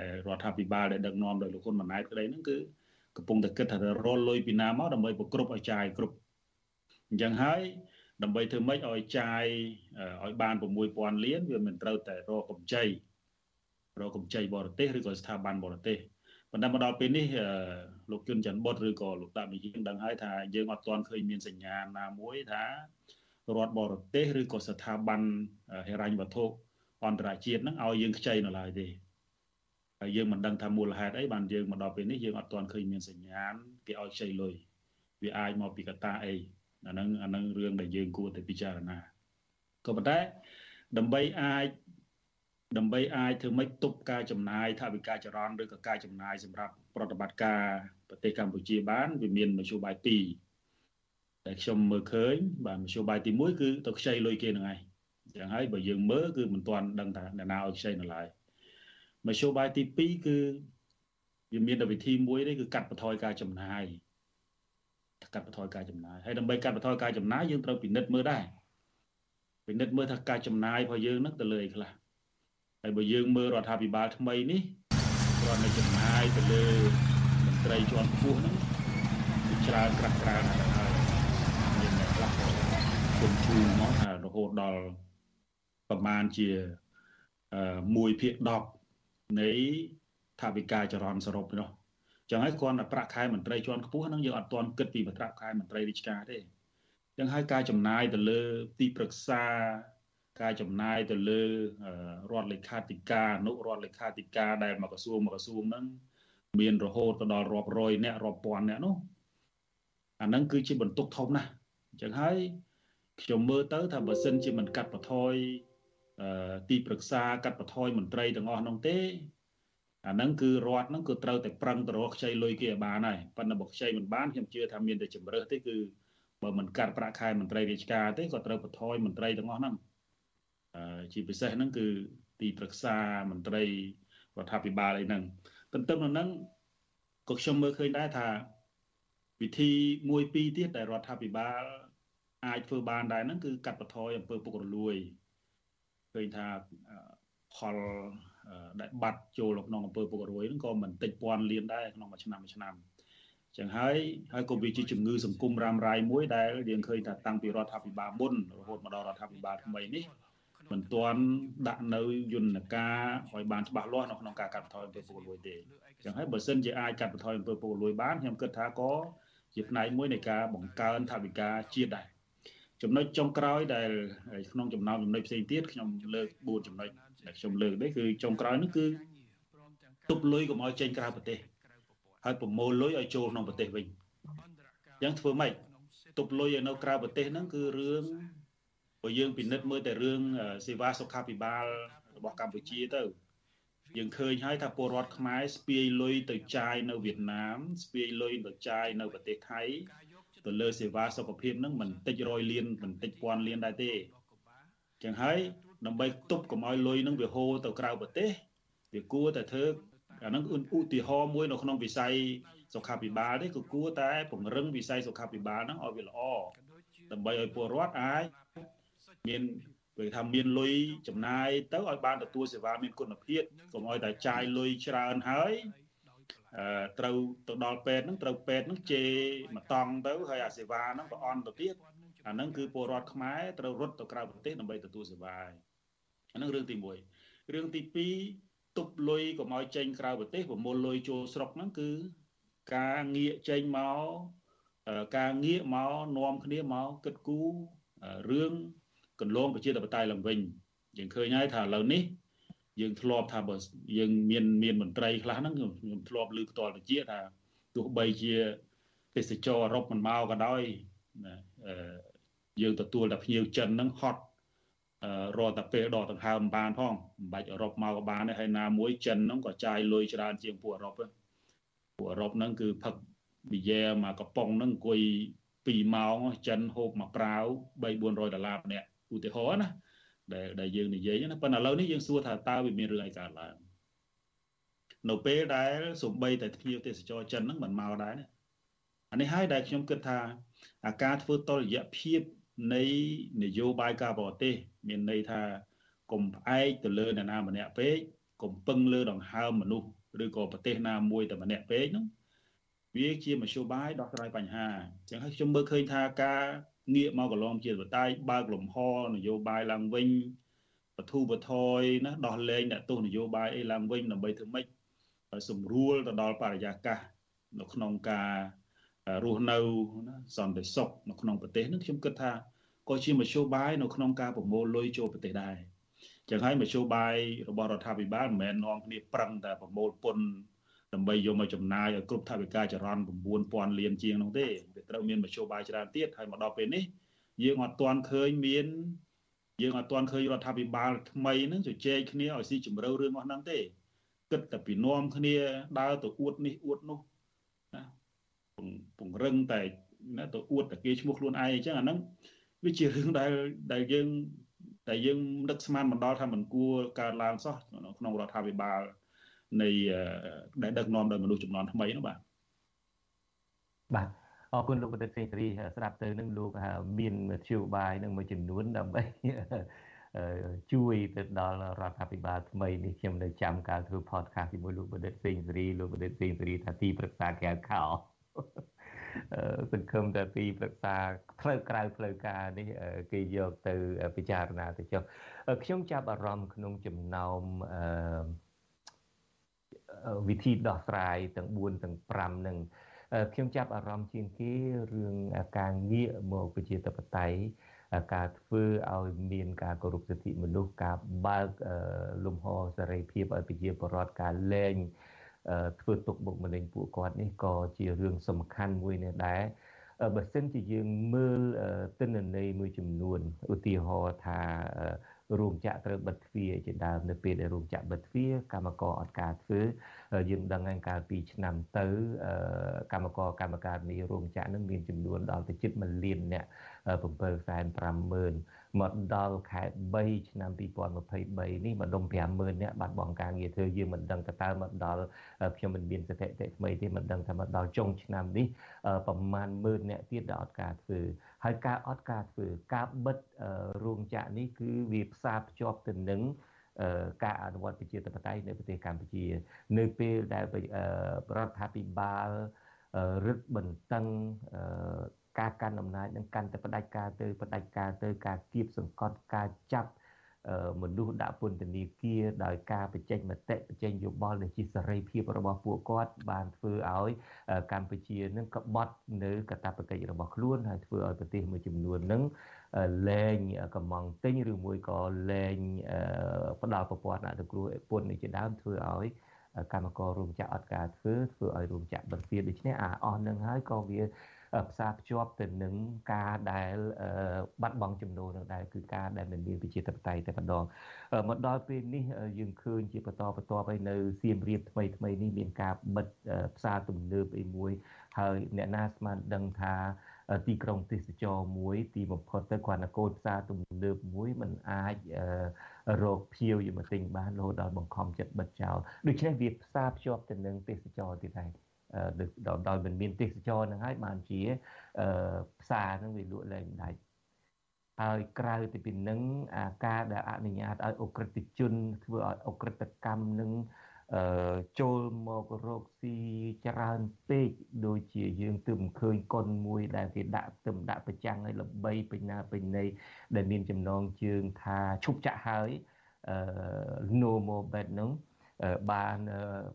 ដែលរដ្ឋាភិបាលដែលដឹកនាំដោយលោកហ៊ុនម៉ាណែតក្តីហ្នឹងគឺកំពុងតែគិតថារលុយពីណាមកដើម្បីប្រគ្រប់ឲ្យចាយគ្រប់អញ្ចឹងហើយដើម្បីធ្វើម៉េចឲ្យចាយឲ្យបាន6000លានវាមិនត្រូវតែរកកម្ចី រកកម្ចីបរទេសឬក៏ស្ថាប័នបរទេសប៉ុន្តែមកដល់ពេលនេះលោកជុនច័ន្ទបុតឬក៏លោកតាមីយើងដឹងហើយថាយើងអត់ទាន់ឃើញមានសញ្ញាណាមួយថារដ្ឋបរទេសឬក៏ស្ថាប័នហិរញ្ញវត្ថុអន្តរជាតិហ្នឹងឲ្យយើងខ្ចីនៅឡើយទេហើយយើងមិនដឹងថាមូលហេតុអីបានយើងមកដល់ពេលនេះយើងអត់ទាន់ឃើញមានសញ្ញាណគេឲ្យខ្ចីលុយវាអាចមកពីកត្តាអីអាហ្នឹងអាហ្នឹងរឿងដែលយើងគួរតែពិចារណាក៏ប៉ុន្តែដើម្បីអាច ដើម្បីអាចធ្វើម៉េចទប់ការចំណាយថវិកាចរន្តឬក៏ការចំណាយសម្រាប់ប្រតិបត្តិការប្រទេសកម្ពុជាបានវាមានមធ្យោបាយពីរដែលខ្ញុំមើលឃើញបាទមធ្យោបាយទី1គឺទៅខ្ចីលុយគេហ្នឹងឯងយ៉ាងហើយបើយើងមើលគឺមិនទាន់ដឹងថាអ្នកណាឲ្យខ្ចីនៅឡើយមធ្យោបាយទី2គឺវាមានវិធីមួយនេះគឺកាត់បន្ថយការចំណាយកាត់បន្ថយការចំណាយហើយដើម្បីកាត់បន្ថយការចំណាយយើងត្រូវពិនិត្យមើលដែរពិនិត្យមើលថាការចំណាយរបស់យើងនឹងទៅលើអីខ្លះ ហើយបើយើងមើលរដ្ឋាភិបាលថ្មីនេះគ្រាន់តែចំណាយទៅលើមន្ត្រីជាន់ខ្ពស់ហ្នឹងច្រើនក្រាស់ក្រែលណាស់ទៅហើយមានអ្នកខ្លះក៏គុំជួមកថារហូតដល់ប្រមាណជា1ភាគ10នៃថាវិការចរន្តសរុបនោះចឹងហើយគ្រាន់តែប្រាក់ខែមន្ត្រីជាន់ខ្ពស់ហ្នឹងយើងអត់ទាន់គិតពីប្រាក់ខែមន្ត្រីរាជការទេចឹងហើយការចំណាយទៅលើទីប្រឹក្សា ការចំណាយទៅលើរដ្ឋលេខាធិការអនុរដ្ឋលេខាធិការដែលមកក្រសួងមកក្រសួងហ្នឹងមានរហូតទៅដល់រាប់រយអ្នករាប់ពាន់អ្នកនោះអាហ្នឹងគឺជាបន្ទុកធំណាស់អញ្ចឹងហើយខ្ញុំមើលទៅថាបើសិនជាមិនកាត់បន្ថយទីប្រឹក្សាកាត់បន្ថយមន្ត្រីទាំងអស់នោះទេអាហ្នឹងគឺរដ្ឋហ្នឹងគឺត្រូវតែប្រឹងទៅរកខ្ចីលុយគេឲ្យបានហើយប៉ុន្តែបើខ្ចីមិនបានខ្ញុំជឿថាមានតែជំរើសទេគឺបើមិនកាត់ប្រាក់ខែមន្ត្រីរាជការទេក៏ត្រូវបន្ថយមន្ត្រីទាំងអស់ហ្នឹង ជាពិសេសហ្នឹងគឺទីប្រឹក្សាមន្ត្រីរដ្ឋាភិបាលអីហ្នឹងទន្ទឹមនឹងហ្នឹងក៏ខ្ញុំមើលឃើញដែរថាវិធីមួយពីរទៀតដែលរដ្ឋាភិបាលអាចធ្វើបានដែរហ្នឹងគឺកាត់បន្ថយអំពើពុករលួយឃើញថាផលដែលបាត់ចូលក្នុងអំពើពុករលួយហ្នឹងក៏មិនតិចពាន់លានដែរក្នុងមួយឆ្នាំមួយឆ្នាំចឹងហើយហើយក៏វាជាជំងឺសង្គមរ៉ាំរ៉ៃមួយដែលយើងឃើញថាតាំងពីរដ្ឋាភិបាលមុនរហូតមកដល់រដ្ឋាភិបាលថ្មីនេះ មិនទាន់ដាក់នៅយន្តការឲ្យបានច្បាស់លាស់នៅក្នុងការកាត់បន្ថយអំពើពុករលួយទេចឹងហើយបើសិនជាអាចកាត់បន្ថយអំពើពុករលួយបានខ្ញុំគិតថាក៏ជាផ្នែកមួយនៃការបង្កើនថវិកាជាតិដែរចំណុចចុងក្រោយដែលក្នុងចំណោមចំណុចផ្សេងទៀតខ្ញុំលើក4ចំណុចដែលខ្ញុំលើកនេះគឺចុងក្រោយនេះគឺទប់លុយកុំឲ្យចេញក្រៅប្រទេសហើយប្រមូលលុយឲ្យចូលក្នុងប្រទេសវិញអញ្ចឹងធ្វើម៉េចទប់លុយឲ្យនៅក្រៅប្រទេសហ្នឹងគឺរឿង បើយើងពិនិត្យមើលតែរឿងសេវាសុខាភិបាលរបស់កម្ពុជាទៅយើងឃើញហើយថាពលរដ្ឋខ្មែរស្ពាយលុយទៅចាយនៅវៀតណាមស្ពាយលុយទៅចាយនៅប្រទេសថៃទៅលើសេវាសុខភាពហ្នឹងមិនតិចរយលានមិនតិចពាន់លានដែរទេចឹងហើយដើម្បីទប់កុំឲ្យលុយហ្នឹងវាហូរទៅក្រៅប្រទេសវាគួរតែធ្វើអាហ្នឹងឧទាហរណ៍មួយនៅក្នុងវិស័យសុខាភិបាលទេក៏គួរតែពង្រឹងវិស័យសុខាភិបាលហ្នឹងឲ្យវាល្អដើម្បីឲ្យពលរដ្ឋអាច មានគេថាមានលុយចំណាយទៅឲ្យបានទទួលសេវាមានគុណភាពកុំឲ្យតែចាយលុយច្រើនហើយអឺត្រូវទៅដល់ពេទ្យហ្នឹងត្រូវពេទ្យហ្នឹងជេរមកតង់ទៅហើយអាសេវាហ្នឹងក៏អន់ទៅទៀតអាហ្នឹងគឺពលរដ្ឋខ្មែរត្រូវរត់ទៅក្រៅប្រទេសដើម្បីទទួលសេវាអាហ្នឹងរឿងទី1រឿងទី2ទប់លុយកុំឲ្យចេញក្រៅប្រទេសប្រមូលលុយចូលស្រុកហ្នឹងគឺការងាកចេញមកការងាកមកនាំគ្នាមកគិតគូររឿង កន្លងប្រជាធិបតេយ្យឡើងវិញយើងឃើញហើយថាឥឡូវនេះយើងធ្លាប់ថាបើយើងមានមានមន្ត្រីខ្លះហ្នឹងខ្ញុំធ្លាប់ឮផ្ទាល់ទៅជាថាទោះបីជាទេសចរអឺរ៉ុបមិនមកក៏ដោយណាយើងទទួលតែភ្ញៀវចិនហ្នឹងហត់រត់តែពេលដកដង្ហើមបានផងមិនបាច់អឺរ៉ុបមកក៏បានដែរហើយណាមួយចិនហ្នឹងក៏ចាយលុយច្រើនជាងពួកអឺរ៉ុបហ្នឹងពួកអឺរ៉ុបហ្នឹងគឺផឹកប៊ីយ៉ែមកកំប៉ុងហ្នឹងអង្គុយ2ម៉ោងចិនហូបមកប្រាវ3 400ដុល្លារម្នាក់ ឧទាហរណ៍ណាដែលដែលយើងនិយាយណាប៉ុន្តែឥឡូវនេះយើងសួរថាតើវាមានរឿងអីកើតឡើងនៅពេលដែលសំបីតែភ្ញៀវទេសចរចិនហ្នឹងមិនមកដែរអានេះហើយដែលខ្ញុំគិតថាអាការធ្វើតលយៈភាពនៃនយោបាយការបរទេសមានន័យថាកុំផ្អែកទៅលើអ្នកណាម្នាក់ពេកកុំពឹងលើដង្ហើមមនុស្សឬក៏ប្រទេសណាមួយតែម្នាក់ពេកហ្នឹងវាជាមធ្យោបាយដោះស្រាយបញ្ហាអញ្ចឹងហើយខ្ញុំមើលឃើញថាការ ងាកមកកន្លងជាបតៃបើកលំហនយោបាយឡើងវិញបធូបថយណាដោះលែងអ្នកទោសនយោបាយអីឡើងវិញដើម្បីធ្វើម៉េចសម្រួលទៅដល់បរិយាកាសនៅក្នុងការរស់នៅណាសន្តិសុខនៅក្នុងប្រទេសនឹងខ្ញុំគិតថាក៏ជាមធ្យោបាយនៅក្នុងការប្រមូលលុយចូលប្រទេសដែរចឹងហើយមធ្យោបាយរបស់រដ្ឋាភិបាលមិនមែននាំគ្នាប្រឹងតែប្រមូលពន្ធ ដើម្បីយកមកចំណាយឲ្យគ្រប់ថវិកាចរន្ត9000លានជាងនោះទេវាត្រូវមានមធ្យោបាយច្រើនទៀតហើយមកដល់ពេលនេះយើងអត់ទាន់ឃើញមានយើងអត់ទាន់ឃើញរដ្ឋាភិបាលថ្មីហ្នឹងជជែកគ្នាឲ្យស៊ីជម្រៅរឿងរបស់ហ្នឹងទេគិតតែពីនាំគ្នាដើរទៅអួតនេះអួតនោះណាពង្រឹងតែណាទៅអួតតែគេឈ្មោះខ្លួនឯងអញ្ចឹងអាហ្នឹងវាជារឿងដែលដែលយើងតែយើងនឹកស្មានមិនដល់ថាមិនគួរកើតឡើងសោះក្នុងរដ្ឋាភិបាល នៃដែលដឹកនាំដោយមនុស្សចំនួនថ្មីនោះបាទបាទអរគុណលោកបណ្ឌិតសេងសេរីស្ដាប់ទៅនឹងលោកមានមធ្យោបាយនឹងមួយចំនួនដើម្បីជួយទៅដល់រដ្ឋាភិបាលថ្មីនេះខ្ញុំនៅចាំការធ្វើ podcast ជាមួយលោកបណ្ឌិតសេងសេរីលោកបណ្ឌិតសេងសេរីថាទីប្រឹក្សាកែវខោសង្ឃឹមតែពីប្រឹក្សាផ្លូវក្រៅផ្លូវការនេះគេយកទៅពិចារណាទៅចុះខ្ញុំចាប់អារម្មណ៍ក្នុងចំណោម វិធីដោះស្រាយទាំង4ទាំង5នឹងខ្ញុំចាប់អារម្មណ៍ជាងគេរឿងការងាកមកប្រជាធិបតេយ្យការធ្វើឲ្យមានការគោរពសិទ្ធិមនុស្សការបើកលំហសេរីភាពឲ្យប្រជាពលរដ្ឋការលែងធ្វើទុកបុកម្នេញពួកគាត់នេះក៏ជារឿងសំខាន់មួយនេះដែរបើសិនជាយើងមើលទិន្នន័យមួយចំនួនឧទាហរណ៍ថា រោងចក្រត្រូវបិទទ្វារជាដើមនៅពេលដែលរោងចក្របិទទ្វារកម្មករអត់ការធ្វើយើងដឹងហើយកាលពីឆ្នាំទៅកម្មករកម្មការនីរោងចក្រនឹងមានចំនួនដល់ទៅជិត1លានអ្នក750,000 មកដល់ខែ3ឆ្នាំ2023នេះម្ដុំ50000នាក់បាត់បង់ការងារធ្វើយើងមិនដឹងតើមកដល់ខ្ញុំមិនមានស្ថិតិថ្មីទេមិនដឹងថាមកដល់ចុងឆ្នាំនេះប្រមាណ10000នាក់ទៀតដែលអត់ការធ្វើហើយការអត់ការធ្វើការបិទរោងចក្រនេះគឺវាផ្សារភ្ជាប់ទៅនឹងការអនុវត្តប្រជាធិបតេយ្យនៅប្រទេសកម្ពុជា នៅពេលដែលរដ្ឋាភិបាលរឹតបន្តឹង ការកាន់អំណាចនឹងកាន់តែផ្ដាច់ការទៅផ្ដាច់ការទៅការគៀបសង្កត់ការចាប់មនុស្សដាក់ពន្ធនាគារដោយការបញ្ចេញមតិបញ្ចេញយោបល់ដែលជាសេរីភាពរបស់ពួកគាត់ បានធ្វើឲ្យកម្ពុជានឹងក្បត់នៅកាតព្វកិច្ចរបស់ខ្លួនហើយធ្វើឲ្យប្រទេសមួយចំនួននឹងលែងកំងទិញឬមួយក៏លែងផ្ដល់ប្រព័ន្ធអនុគ្រោះពន្ធនេះជាដើមធ្វើឲ្យកម្មកររោងចក្រអត់ការធ្វើធ្វើឲ្យរោងចក្របិទទ្វារដូច្នេះអាអស់នឹងហើយក៏វា ផ្សារភ្ជាប់ទៅនឹងការដែលបាត់បង់ចំណូលនឹងដែរគឺការដែលមិនមានប្រជាធិបតេយ្យតែម្ដងមកដល់ពេលនេះយើងឃើញជាបន្តបន្ទាប់ឲ្យនៅសៀមរាបថ្មីថ្មីនេះមានការបិទផ្សារទំនើបអីមួយហើយអ្នកណាស្មានដឹងថាទីក្រុងទេសចរមួយទីបំផុតទៅគ្រាន់តែកូនផ្សារទំនើបមួយมันអាចរកភៀវយកមកទិញបានរហូតដល់បង្ខំចិត្តបិទចោលដូច្នេះវាផ្សារភ្ជាប់ទៅនឹងទេសចរទៀតហើយ ដោយមិនមានទេសចរនឹងហើយបានជាផ្សារនឹងវាលក់លែងដាច់ហើយក្រៅទៅពីនឹងអាការដែលអនុញ្ញាតឲ្យអ ுக ្រិតជនធ្វើឲ្យអ ுக ្រិតកម្មនឹងចូលមករកស៊ីច្រើនពេកដូចជាយើងទើបឃើញកុនមួយដែលគេដាក់ទើបដាក់ប្រចាំងឲ្យល្បីពេញណាពេញណីដែលមានចំណងជើងថាឈប់ចាក់ហើយអឺ no more bet នោះបាន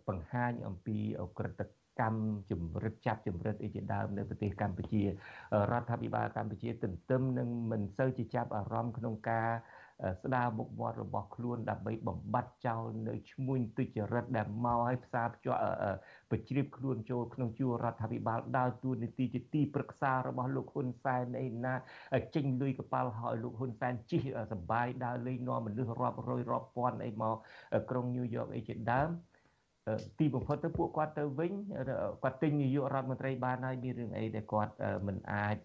បង្ហាញអំពីអក្រិត កម្មជំរិតចាប់ជំរិតអីជាដើមនៅប្រទេសកម្ពុជារដ្ឋាភិបាលកម្ពុជាទន្ទឹមនឹងមិនសូវជាចាប់អារម្មណ៍ក្នុងការស្ដារមុខមាត់របស់ខ្លួនដើម្បីបំបត្តិចោលនៅឈ្មួញទុច្ចរិតដែលមកឲ្យផ្សារភ្ជាប់បញ្ជ្រាបខ្លួនចូលក្នុងជួររដ្ឋាភិបាលដើរតួនាទីជាទីប្រឹក្សារបស់លោកហ៊ុនសែនអីណាចេញលុយកប៉ាល់ហើយលោកហ៊ុនសែនជិះសបាយដើរលេងនាំមនុស្សរាប់រយរាប់ពាន់អីមកក្រុងញូវយ៉កអីជាដើម ទីបំផុតទៅពួកគាត់ទៅវិញគាត់ទិញនាយករដ្ឋមន្ត្រីបានហើយមានរឿងអីដែលគាត់មិនអាច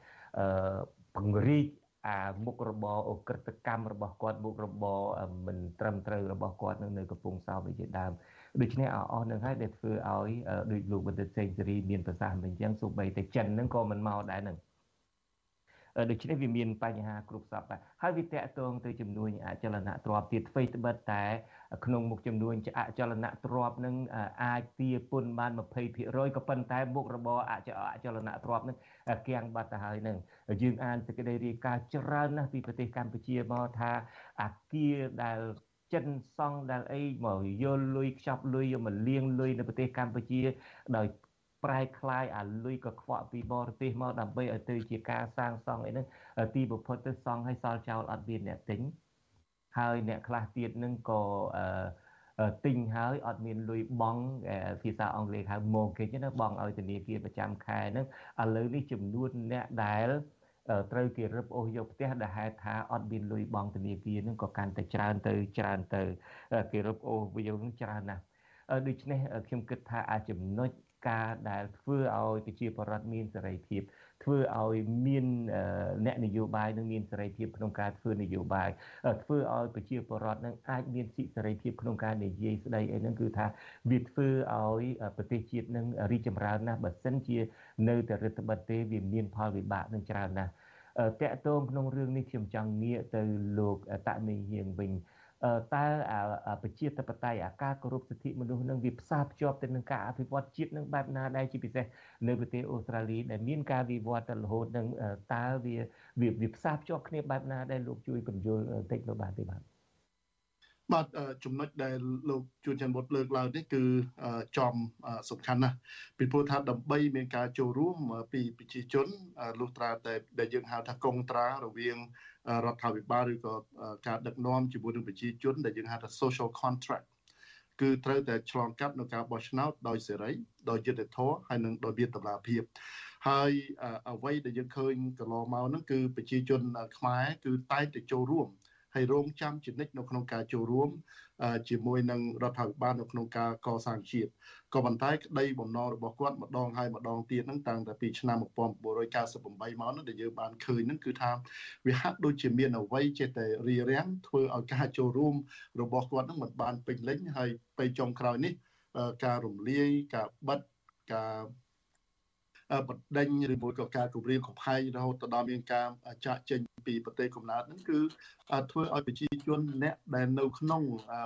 ពង្រីកអាមុខរបរអក្រិតកម្មរបស់គាត់មុខរបរមិនត្រឹមត្រូវរបស់គាត់នៅនៅកំពង់សោមវិជាដើមដូច្នេះអស់នឹងហើយដែលធ្វើឲ្យដូចលោកបណ្ឌិតសេងសេរីមានប្រសាសន៍មិនអញ្ចឹងសូម្បីតែចិនហ្នឹងក៏មិនមកដែរហ្នឹង ដូច្នេះវាមានបញ្ហាគ្រប់សពដែរហើយវាតកតងទៅចំនួនអចលនទ្រព្យទៀតអ្វីត្បិតតែក្នុងមុខចំនួនអចលនទ្រព្យនឹងអាចទាពន្ធបាន20%ក៏ប៉ុន្តែមុខរបរអចលនទ្រព្យនឹងគៀងបាត់ទៅហើយនឹងយើងអានសេចក្តីរាយការណ៍ច្រើនណាស់ពីប្រទេសកម្ពុជាមកថាអាគារដែលចិនសង់ដែលអីមកយកលុយខ្ចប់លុយយកមកលាងលុយនៅប្រទេសកម្ពុជាដោយ ប្រែคล้ายអាលុយកខ្វក់ពីបរទេសមកដើម្បីឲ្យទៅជាការសាងសង់អីហ្នឹងទីបំផុតទៅសង់ឲ្យសល់ចោលអត់មានអ្នកទិញហើយអ្នកខ្លះទៀតនឹងក៏ទិញហើយអត់មានលុយបង់ភាសាអង់គ្លេសហៅ mortgage ណាបង់ឲ្យធនាគារប្រចាំខែហ្នឹងឥឡូវនេះចំនួនអ្នកដែលត្រូវគេរឹបអូសយកផ្ទះដែលហេតុថាអត់មានលុយបង់ធនាគារហ្នឹងក៏កាន់តែច្រើនទៅច្រើនទៅគេរឹបអូសវាហ្នឹងច្រើនណាស់ដូច្នេះខ្ញុំគិតថាអាចចំណុច ការដែលធ្វើឲ្យប្រជាពលរដ្ឋមានសេរីភាពធ្វើឲ្យមានអ្នកនយោបាយនឹងមានសេរីភាពក្នុងការធ្វើនយោបាយធ្វើឲ្យប្រជាពលរដ្ឋនឹងអាចមានសិទ្ធិសេរីភាពក្នុងការនិយាយស្ដីអីហ្នឹងគឺថាវាធ្វើឲ្យប្រទេសជាតិនឹងរីកចម្រើនណាស់បើសិនជានៅតែរដ្ឋបတ်ទេវាមានផលវិបាកនឹងច្រើនណាស់តកតងក្នុងរឿងនេះខ្ញុំចង់ងាកទៅលោកតមីហៀងវិញ តើប្រជាធិបតេយ្យអាការគោរពសិទ្ធិមនុស្សនឹងវាផ្សារភ្ជាប់ទៅនឹងការអភិវឌ្ឍជាតិនឹងបែបណាដែរជាពិសេសនៅប្រទេសអូស្ត្រាលីដែលមានការវិវត្តទៅរហូតនឹងតើវាវាផ្សារភ្ជាប់គ្នាបែបណាដែរលោកជួយបញ្យល់តិចទៅបាទទេបាទ បាទចំណុចដែលលោកជួនច័ន្ទបុតលើកឡើងនេះគឺចំសំខាន់ណាស់ពីព្រោះថាដើម្បីមានការចូលរួមពីប្រជាជនលុះត្រាតែដែលយើងហៅថាកងត្រារវាងរដ្ឋាភិបាលឬក៏ការដឹកនាំជាមួយនឹងប្រជាជនដែលយើងហៅថា social contract គឺត្រូវតែឆ្លងកាត់នៅការបោះឆ្នោតដោយសេរីដោយយុត្តិធម៌ហើយនិងដោយមានតម្លាភាពហើយអ្វីដែលយើងឃើញកន្លងមកហ្នឹងគឺប្រជាជនខ្មែរគឺតែងតែចូលរួម ហើយរងចាំជានិច្ចនៅក្នុងការចូលរួមជាមួយនឹងរដ្ឋាភិបាលនៅក្នុងការកសាងជាតិក៏ប៉ុន្តែក្តីបំណងរបស់គាត់ម្ដងហើយម្ដងទៀតហ្នឹងតាំងតែពីឆ្នាំ1998មកនោះដែលយើងបានឃើញហ្នឹងគឺថាវាហាក់ដូចជាមានអ្វីចេះតែរារាំងធ្វើឲ្យការចូលរួមរបស់គាត់ហ្នឹងមិនបានពេញលេញហើយទៅចុងក្រោយនេះការរំលាយការបិទការ បណ្ដេញឬមួយក៏ការគម្រាមកំហែងរហូតទៅដល់មានការចាក់ចេញពីប្រទេសកំណើតហ្នឹងគឺធ្វើឲ្យប្រជាជនអ្នកដែលនៅក្នុង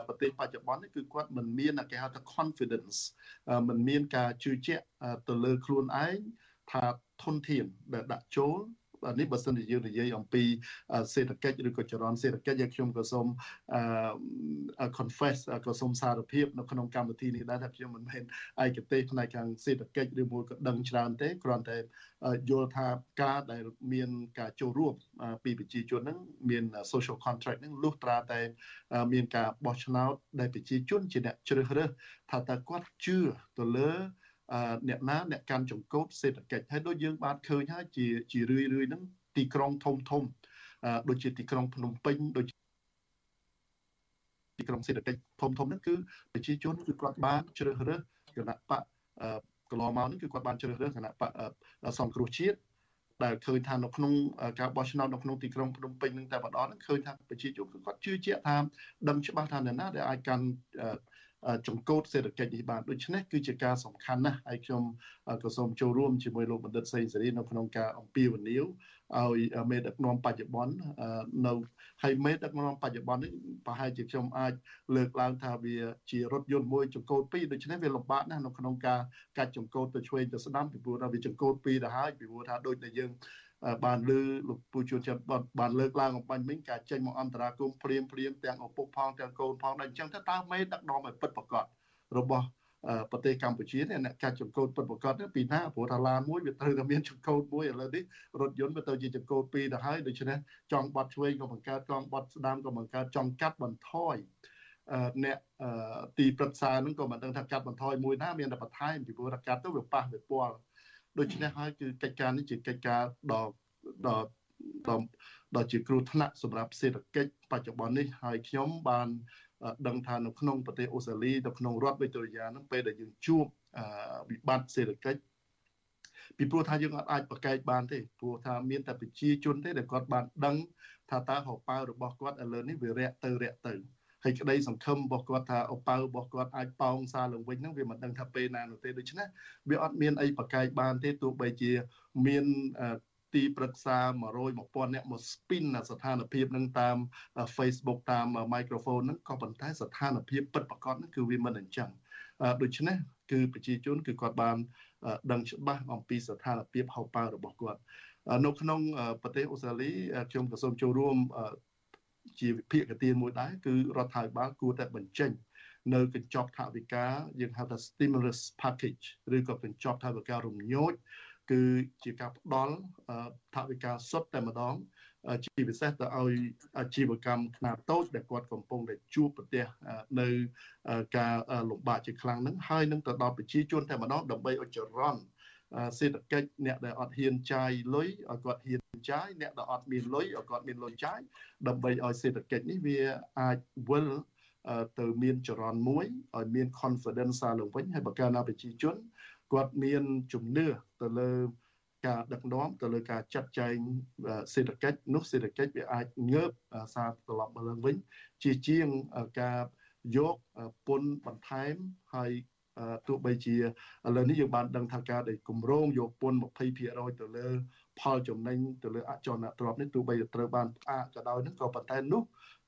ប្រទេសបច្ចុប្បន្ននេះគឺគាត់មិនមានគេហៅថា confidence មិនមានការជឿជាក់ទៅលើខ្លួនឯងថាធនធានដែលដាក់ចូល នេះបើសិនជាយើងនិយាយអំពីសេដ្ឋកិច្ចឬក៏ចរន្តសេដ្ឋកិច្ចយើងខ្ញុំក៏សូម confess ក៏សូមសារភាព នៅក្នុងកម្មវិធីនេះដែរថាខ្ញុំមិនមែនឯកទេសផ្នែកខាងសេដ្ឋកិច្ចឬមួយក៏ដឹងច្រើនទេគ្រាន់តែយល់ថាការដែលមានការចូលរួមពីប្រជាជនហ្នឹងមាន social contract ហ្នឹងលុះត្រាតែមានការបោះឆ្នោតដែលប្រជាជនជាអ្នកជ្រើសរើសថាតើគាត់ជឿទៅលើ អ្នកណាអ្នកកាន់ចង្កូតសេដ្ឋកិច្ចហើយដូចយើងបានឃើញហើយជាជារឿយរឿយហ្នឹងទីក្រុងធំធំដូចជាទីក្រុងភ្នំពេញដូចទីក្រុងសេដ្ឋកិច្ចធំធំហ្នឹងគឺប្រជាជនគឺគាត់បានជ្រើសរើសគណៈបកកន្លងមកនេះគឺគាត់បានជ្រើសរើសគណៈបកសង្គ្រោះជាតិដែលឃើញថានៅក្នុងការបោះឆ្នោតនៅក្នុងទីក្រុងភ្នំពេញនឹងតែម្ដងហ្នឹងឃើញថាប្រជាជនគឺគាត់ជឿជាក់ថាដឹងច្បាស់ថាអ្នកណាដែលអាចកាន់ ចង្កូតសេដ្ឋកិច្ចនេះបានដូច្នេះគឺជាការសំខាន់ណាស់ហើយខ្ញុំក៏សូមចូលរួមជាមួយលោកបណ្ឌិតសេងសេរីនៅក្នុងការអំពាវនាវឲ្យមេដឹកនាំបច្ចុប្បន្ននៅហើយមេដឹកនាំបច្ចុប្បន្ននេះប្រហែលជាខ្ញុំអាចលើកឡើងថាវាជារថយន្តមួយចង្កូតពីរដូច្នេះវាលំបាកណាស់នៅក្នុងការកាច់ចង្កូតទៅឆ្វេងទៅស្ដាំពីព្រោះថាវាចង្កូតពីរទៅហើយពីព្រោះថាដូចដែលយើង បានលើលោកពូជួនចិត្តបានលើកឡើងអំបញ្ញមិញការចេញមកអន្តរាគមព្រាមព្រាមទាំងឪពុកផងទាំងកូនផងដល់អញ្ចឹងទៅតើមេដឹកនាំឲ្យពិតប្រកបរបស់ប្រទេសកម្ពុជានេះអ្នកកាច់ចង្កូតពិតប្រកបពីណាព្រោះថាឡានមួយវាត្រូវតែមានចង្កូតមួយឥឡូវនេះរថយន្តវាទៅជាចង្កូតពីរទៅហើយដូច្នេះចង់បត់ឆ្វេងក៏បង្កើតចង់បត់ស្ដាំក៏បង្កើតចង់កាត់បន្ថយអ្នកទីប្រឹក្សាហ្នឹងក៏មិនដឹងថាកាត់បន្ថយមួយណាមានតែបន្ថែមពីព្រោះថាកាត់ទៅវាប៉ះវាពាល់ ដូច្នេះហើយគឺកិច្ចការនេះជាកិច្ចការដ៏ដ៏ដ៏ដ៏ជាគ្រោះថ្នាក់សម្រាប់សេដ្ឋកិច្ចបច្ចុប្បន្ននេះហើយខ្ញុំបានដឹងថានៅក្នុងប្រទេសអូស្ត្រាលីនៅក្នុងរដ្ឋវីតូរីយ៉ានឹងពេលដែលយើងជួបវិបត្តិសេដ្ឋកិច្ចពីព្រោះថាយើងអាចប្រកែកបានទេព្រោះថាមានតែប្រជាជនទេដែលគាត់បានដឹងថាតើហោប៉ៅរបស់គាត់ឥឡូវនេះវារាក់ទៅរាក់ទៅ ហើយក្តីសង្ឃឹមរបស់គាត់ថាអប៉ៅរបស់គាត់អាចប៉ោងសារឡើងវិញហ្នឹងវាមិនដឹងថាពេលណានោះទេដូច្នេះវាអត់មានអីប្រកែកបានទេទោះបីជាមានទីប្រឹក្សា100 1000អ្នកមក spin ស្ថានភាពនឹងតាម Facebook តាម microphone ហ្នឹងក៏ប៉ុន្តែស្ថានភាពពិតប្រាកដហ្នឹងគឺវាមិនអញ្ចឹងដូច្នេះគឺប្រជាជនគឺគាត់បានដឹងច្បាស់អំពីស្ថានភាពហៅប៉ៅរបស់គាត់នៅក្នុងប្រទេសអូស្ត្រាលីខ្ញុំក៏សូមចូលរួម ជាវិភាគទានមួយដែរគឺរដ្ឋាភិបាលគួរតែបញ្ចេញនៅកញ្ចប់ថវិកាយើងហៅថា stimulus package ឬក៏កញ្ចប់ថវិការំញោចគឺជាការផ្ដល់ថវិកាសុទ្ធតែម្ដងជាពិសេសទៅឲ្យអាជីវកម្មខ្នាតតូចដែលគាត់កំពុងតែជួបប្រទះនៅការលំបាកជាខ្លាំងហ្នឹងហើយនឹងទៅដល់ប្រជាជនតែម្ដងដើម្បីឲ្យចរន្តសេដ្ឋកិច្ចអ្នកដែលអត់ហ៊ានចាយលុយឲ្យគាត់ហ៊ាន ចាយអ្នកដែលអត់មានលុយឲ្យគាត់មានលុយចាយដើម្បីឲ្យសេដ្ឋកិច្ចនេះវាអាចវិលទៅមានចរន្តមួយឲ្យមាន confidence សារឡើងវិញហើយបើកាលណាប្រជាជនគាត់មានជំនឿទៅលើការដឹកនាំទៅលើការចាត់ចែងសេដ្ឋកិច្ចនោះសេដ្ឋកិច្ចវាអាចងើបសារត្រឡប់មកឡើងវិញ ជាជាងការយកពន្ធបន្ថែមហើយទោះបីជាឥឡូវនេះយើងបានដឹងថាការដែលគម្រោងយកពន្ធ20%ទៅលើ ផលចំណេញទៅលើអចលនទ្រព្យនេះទោះបីត្រូវបានផ្អាកក៏ដោយនឹងក៏ប៉ុន្តែនោះ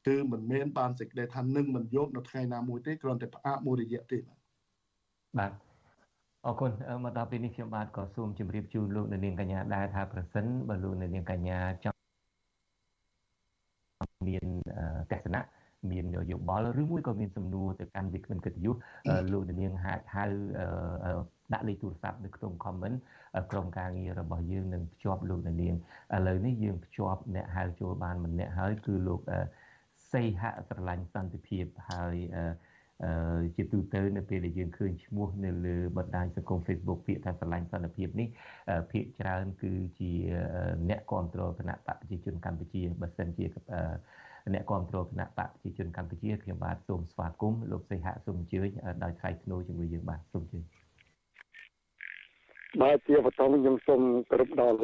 គឺមិនមែនបានសេចក្តីថានឹងមិនយកនៅថ្ងៃណាមួយទេគ្រាន់តែផ្អាកមួយរយៈទេបាទអរគុណមកដល់ពេលនេះខ្ញុំបាទក៏សូមជម្រាបជូនលោកនាងកញ្ញាដែរថាប្រសិនបើលោកនាងកញ្ញាចង់មានទស្សនៈមានយោបល់ឬមួយក៏មានសំណួរទៅកាន់វិក្កាមកិត្តិយសលោកនាងអាចហៅ ដាក់លេខទូរស័ព្ទនៅក្នុង comment ក្រុមការងាររបស់យើងនឹងភ្ជាប់លោកនាងឥឡូវនេះយើងភ្ជាប់អ្នកហៅចូលបានម្នាក់ហើយគឺលោកសីហៈស្រឡាញ់សន្តិភាពហើយជាទូទៅនៅពេលដែលយើងឃើញឈ្មោះនៅលើបណ្ដាញសង្គម Facebook ពាក្យថាស្រឡាញ់សន្តិភាពនេះភាគច្រើនគឺជាអ្នកគ្រប់គ្រងគណៈបកប្រជាជនកម្ពុជាបើសិនជាអ្នកគ្រប់គ្រងគណៈបកប្រជាជនកម្ពុជាខ្ញុំបាទសូមស្វាគមន៍លោកសីហៈសូមអញ្ជើញដោយថ្លៃថ្នូរជាមួយយើងបាទសូមអញ្ជើញ បាទជាបឋមខ្ញុំសូមគោរពដល់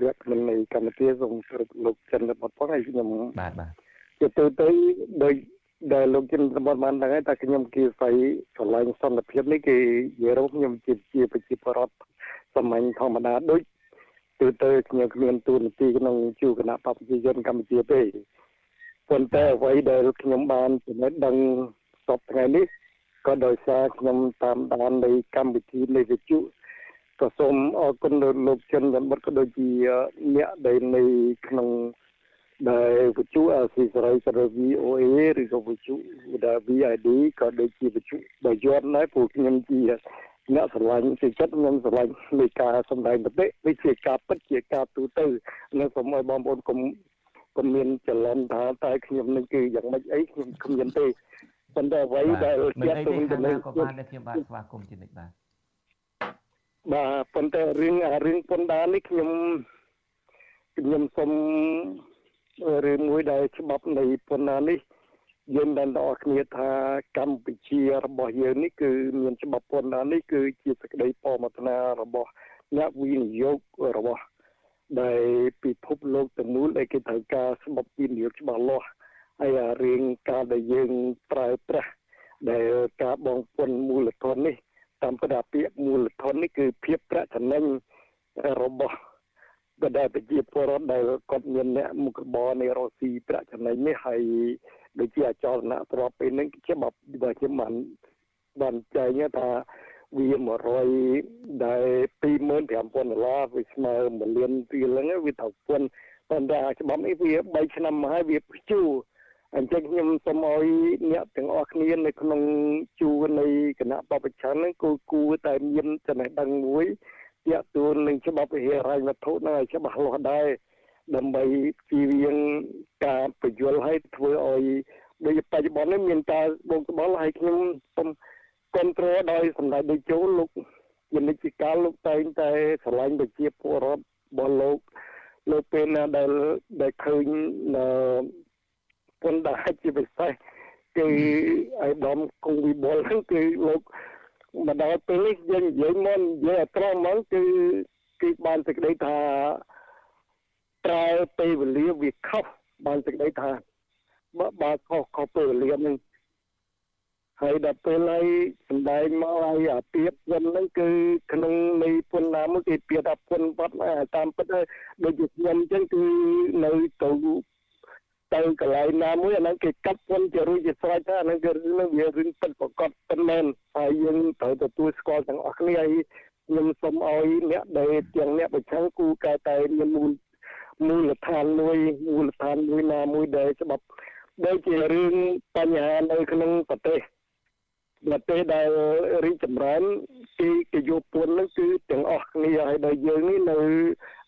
វគ្គមិននៃកម្មវិធីសូមគោរពលោកចិនបតផងហើយខ្ញុំបាទបាទជាទូទៅដោយដែលលោកចិនសម្បត្តិបានដឹងហើយតែខ្ញុំគីស្អីឆ្លាញ់សន្តិភាពនេះគេនិយាយរបស់ខ្ញុំជាជាប្រជាពលរដ្ឋសាមញ្ញធម្មតាដូចទូទៅខ្ញុំគ្មានទូនាទីក្នុងជួរគណៈបព្វជិជនកម្ពុជាទេប៉ុន្តែអ្វីដែលខ្ញុំបានចំណេះដឹងសពថ្ងៃនេះក៏ដោយសារខ្ញុំតាមដាននៃកម្មវិធីនៃវិទ្យុ ក៏សូមអរគុណដល់លោកចិនចំបត់ក៏ដូចជាអ្នកដែលនៅក្នុងដែលវិទ្យុអស៊ីសេរីសេរី VOA ឬក៏វិទ្យុដែល VID ក៏ដូចជាវិទ្យុបើយន់ដែរព្រោះខ្ញុំជាអ្នកស្រឡាញ់ទីចិត្តខ្ញុំស្រឡាញ់នៃការសម្ដែងប្រទេសវាជាការពិតជាការទូទៅនៅសូមឲ្យបងប្អូនកុំកុំមានច្រឡំថាតែខ្ញុំនឹងគឺយ៉ាងម៉េចអីខ្ញុំគ្មានទេប៉ុន្តែអ្វីដែលជាទូទៅនឹងក៏បានដែរខ្ញុំបាទស្វាគមន៍ជានិច្ចបាទ បាទប៉ុន្តែរឿងរឿងពន្ធដារនេះខ្ញុំខ្ញុំសូមរឿងមួយដែលច្បាប់នៃពន្ធដារនេះយើងបានដល់គ្នាថាកម្ពុជារបស់យើងនេះគឺមានច្បាប់ពន្ធដារនេះគឺជាសក្តីប្រមទនារបស់អ្នកវិនិយោគរបស់ដែលពិភពលោកទាំងមូលដែលគេត្រូវការស្បប់វិនិយោគច្បាស់លាស់ហើយរឿងការដែលយើងប្រើប្រាស់ដែលការបងពុនមូលធននេះ តាមប្រដាពាក្យមូលធននេះគឺភាពប្រាក់ចំណេញរបស់បដិប្រជាពលរដ្ឋដែលគាត់មានអ្នកមុខរបរនៃរ៉ូស៊ីប្រាក់ចំណេញនេះហើយដូចជាអចលនៈទ្រព្យពេលនេះច្បាប់ដែលខ្ញុំបានបានចែងថាវា100ដែល25000ដុល្លារវាស្មើ1លានរៀលហ្នឹងវាត្រូវពន្ធប៉ុន្តែច្បាប់នេះវា3ឆ្នាំមកហើយវាព្យួរ អញ្ចឹងខ្ញុំសូមឲ្យអ្នកទាំងអស់គ្នានៅក្នុងជួរនៃគណៈបព្វជិនហ្នឹងគួរគួរតែមានចំណេះដឹងមួយទាក់ទងនឹងច្បាប់វិហារវត្ថុហ្នឹងឲ្យច្បាស់លាស់ដែរដើម្បីជៀសវាងការបញ្យលឲ្យធ្វើឲ្យដូចបច្ចុប្បន្ននេះមានការបងក្បល់ឲ្យខ្ញុំសូមគ្រប់គ្រងដោយសម្ដេចដូចចូលលោកជានិច្ចកាលលោកតែងតែឆ្លាញ់ប្រជាពលរដ្ឋរបស់លោកលោកពេលណាដែលដែលឃើញ ពន្ធដារជាពិសេសគឺអៃដាមគង់វិបុលហ្នឹងគឺលោកមកដល់ពេលនេះយើងនិយាយមកនិយាយអត្រង់ហ្មងគឺគឺបានសេចក្តីថាប្រើពេលវេលាវាខុសបានសេចក្តីថាបើបើខុសខុសពេលវេលាហ្នឹងហើយដល់ពេលហើយសំដែងមកហើយអាពីបវិញហ្នឹងគឺក្នុងនៃពុនណាមួយគេពីថាពុនបាត់តាមពិតដូចជាខ្ញុំអញ្ចឹងគឺនៅទៅ ទៅកន្លែងណាមួយអាហ្នឹងគេកាត់ពុនជារួចជាស្រេចទៅអាហ្នឹងគឺរឿងវារឿងពិតប្រកបពិតមែនហើយយើងត្រូវទទួលស្គាល់ទាំងអស់គ្នាហើយខ្ញុំសូមឲ្យអ្នកដែលទាំងអ្នកប្រឆាំងគូកែតែមានមូលមូលដ្ឋានមួយមូលដ្ឋានមួយណាមួយដែលច្បាប់ដូចជារឿងបញ្ហានៅក្នុងប្រទេសប្រទេសដែលរីកចម្រើនគេគេយកពន្ធនឹងគឺទាំងអស់គ្នាហើយដល់យើងនេះនៅ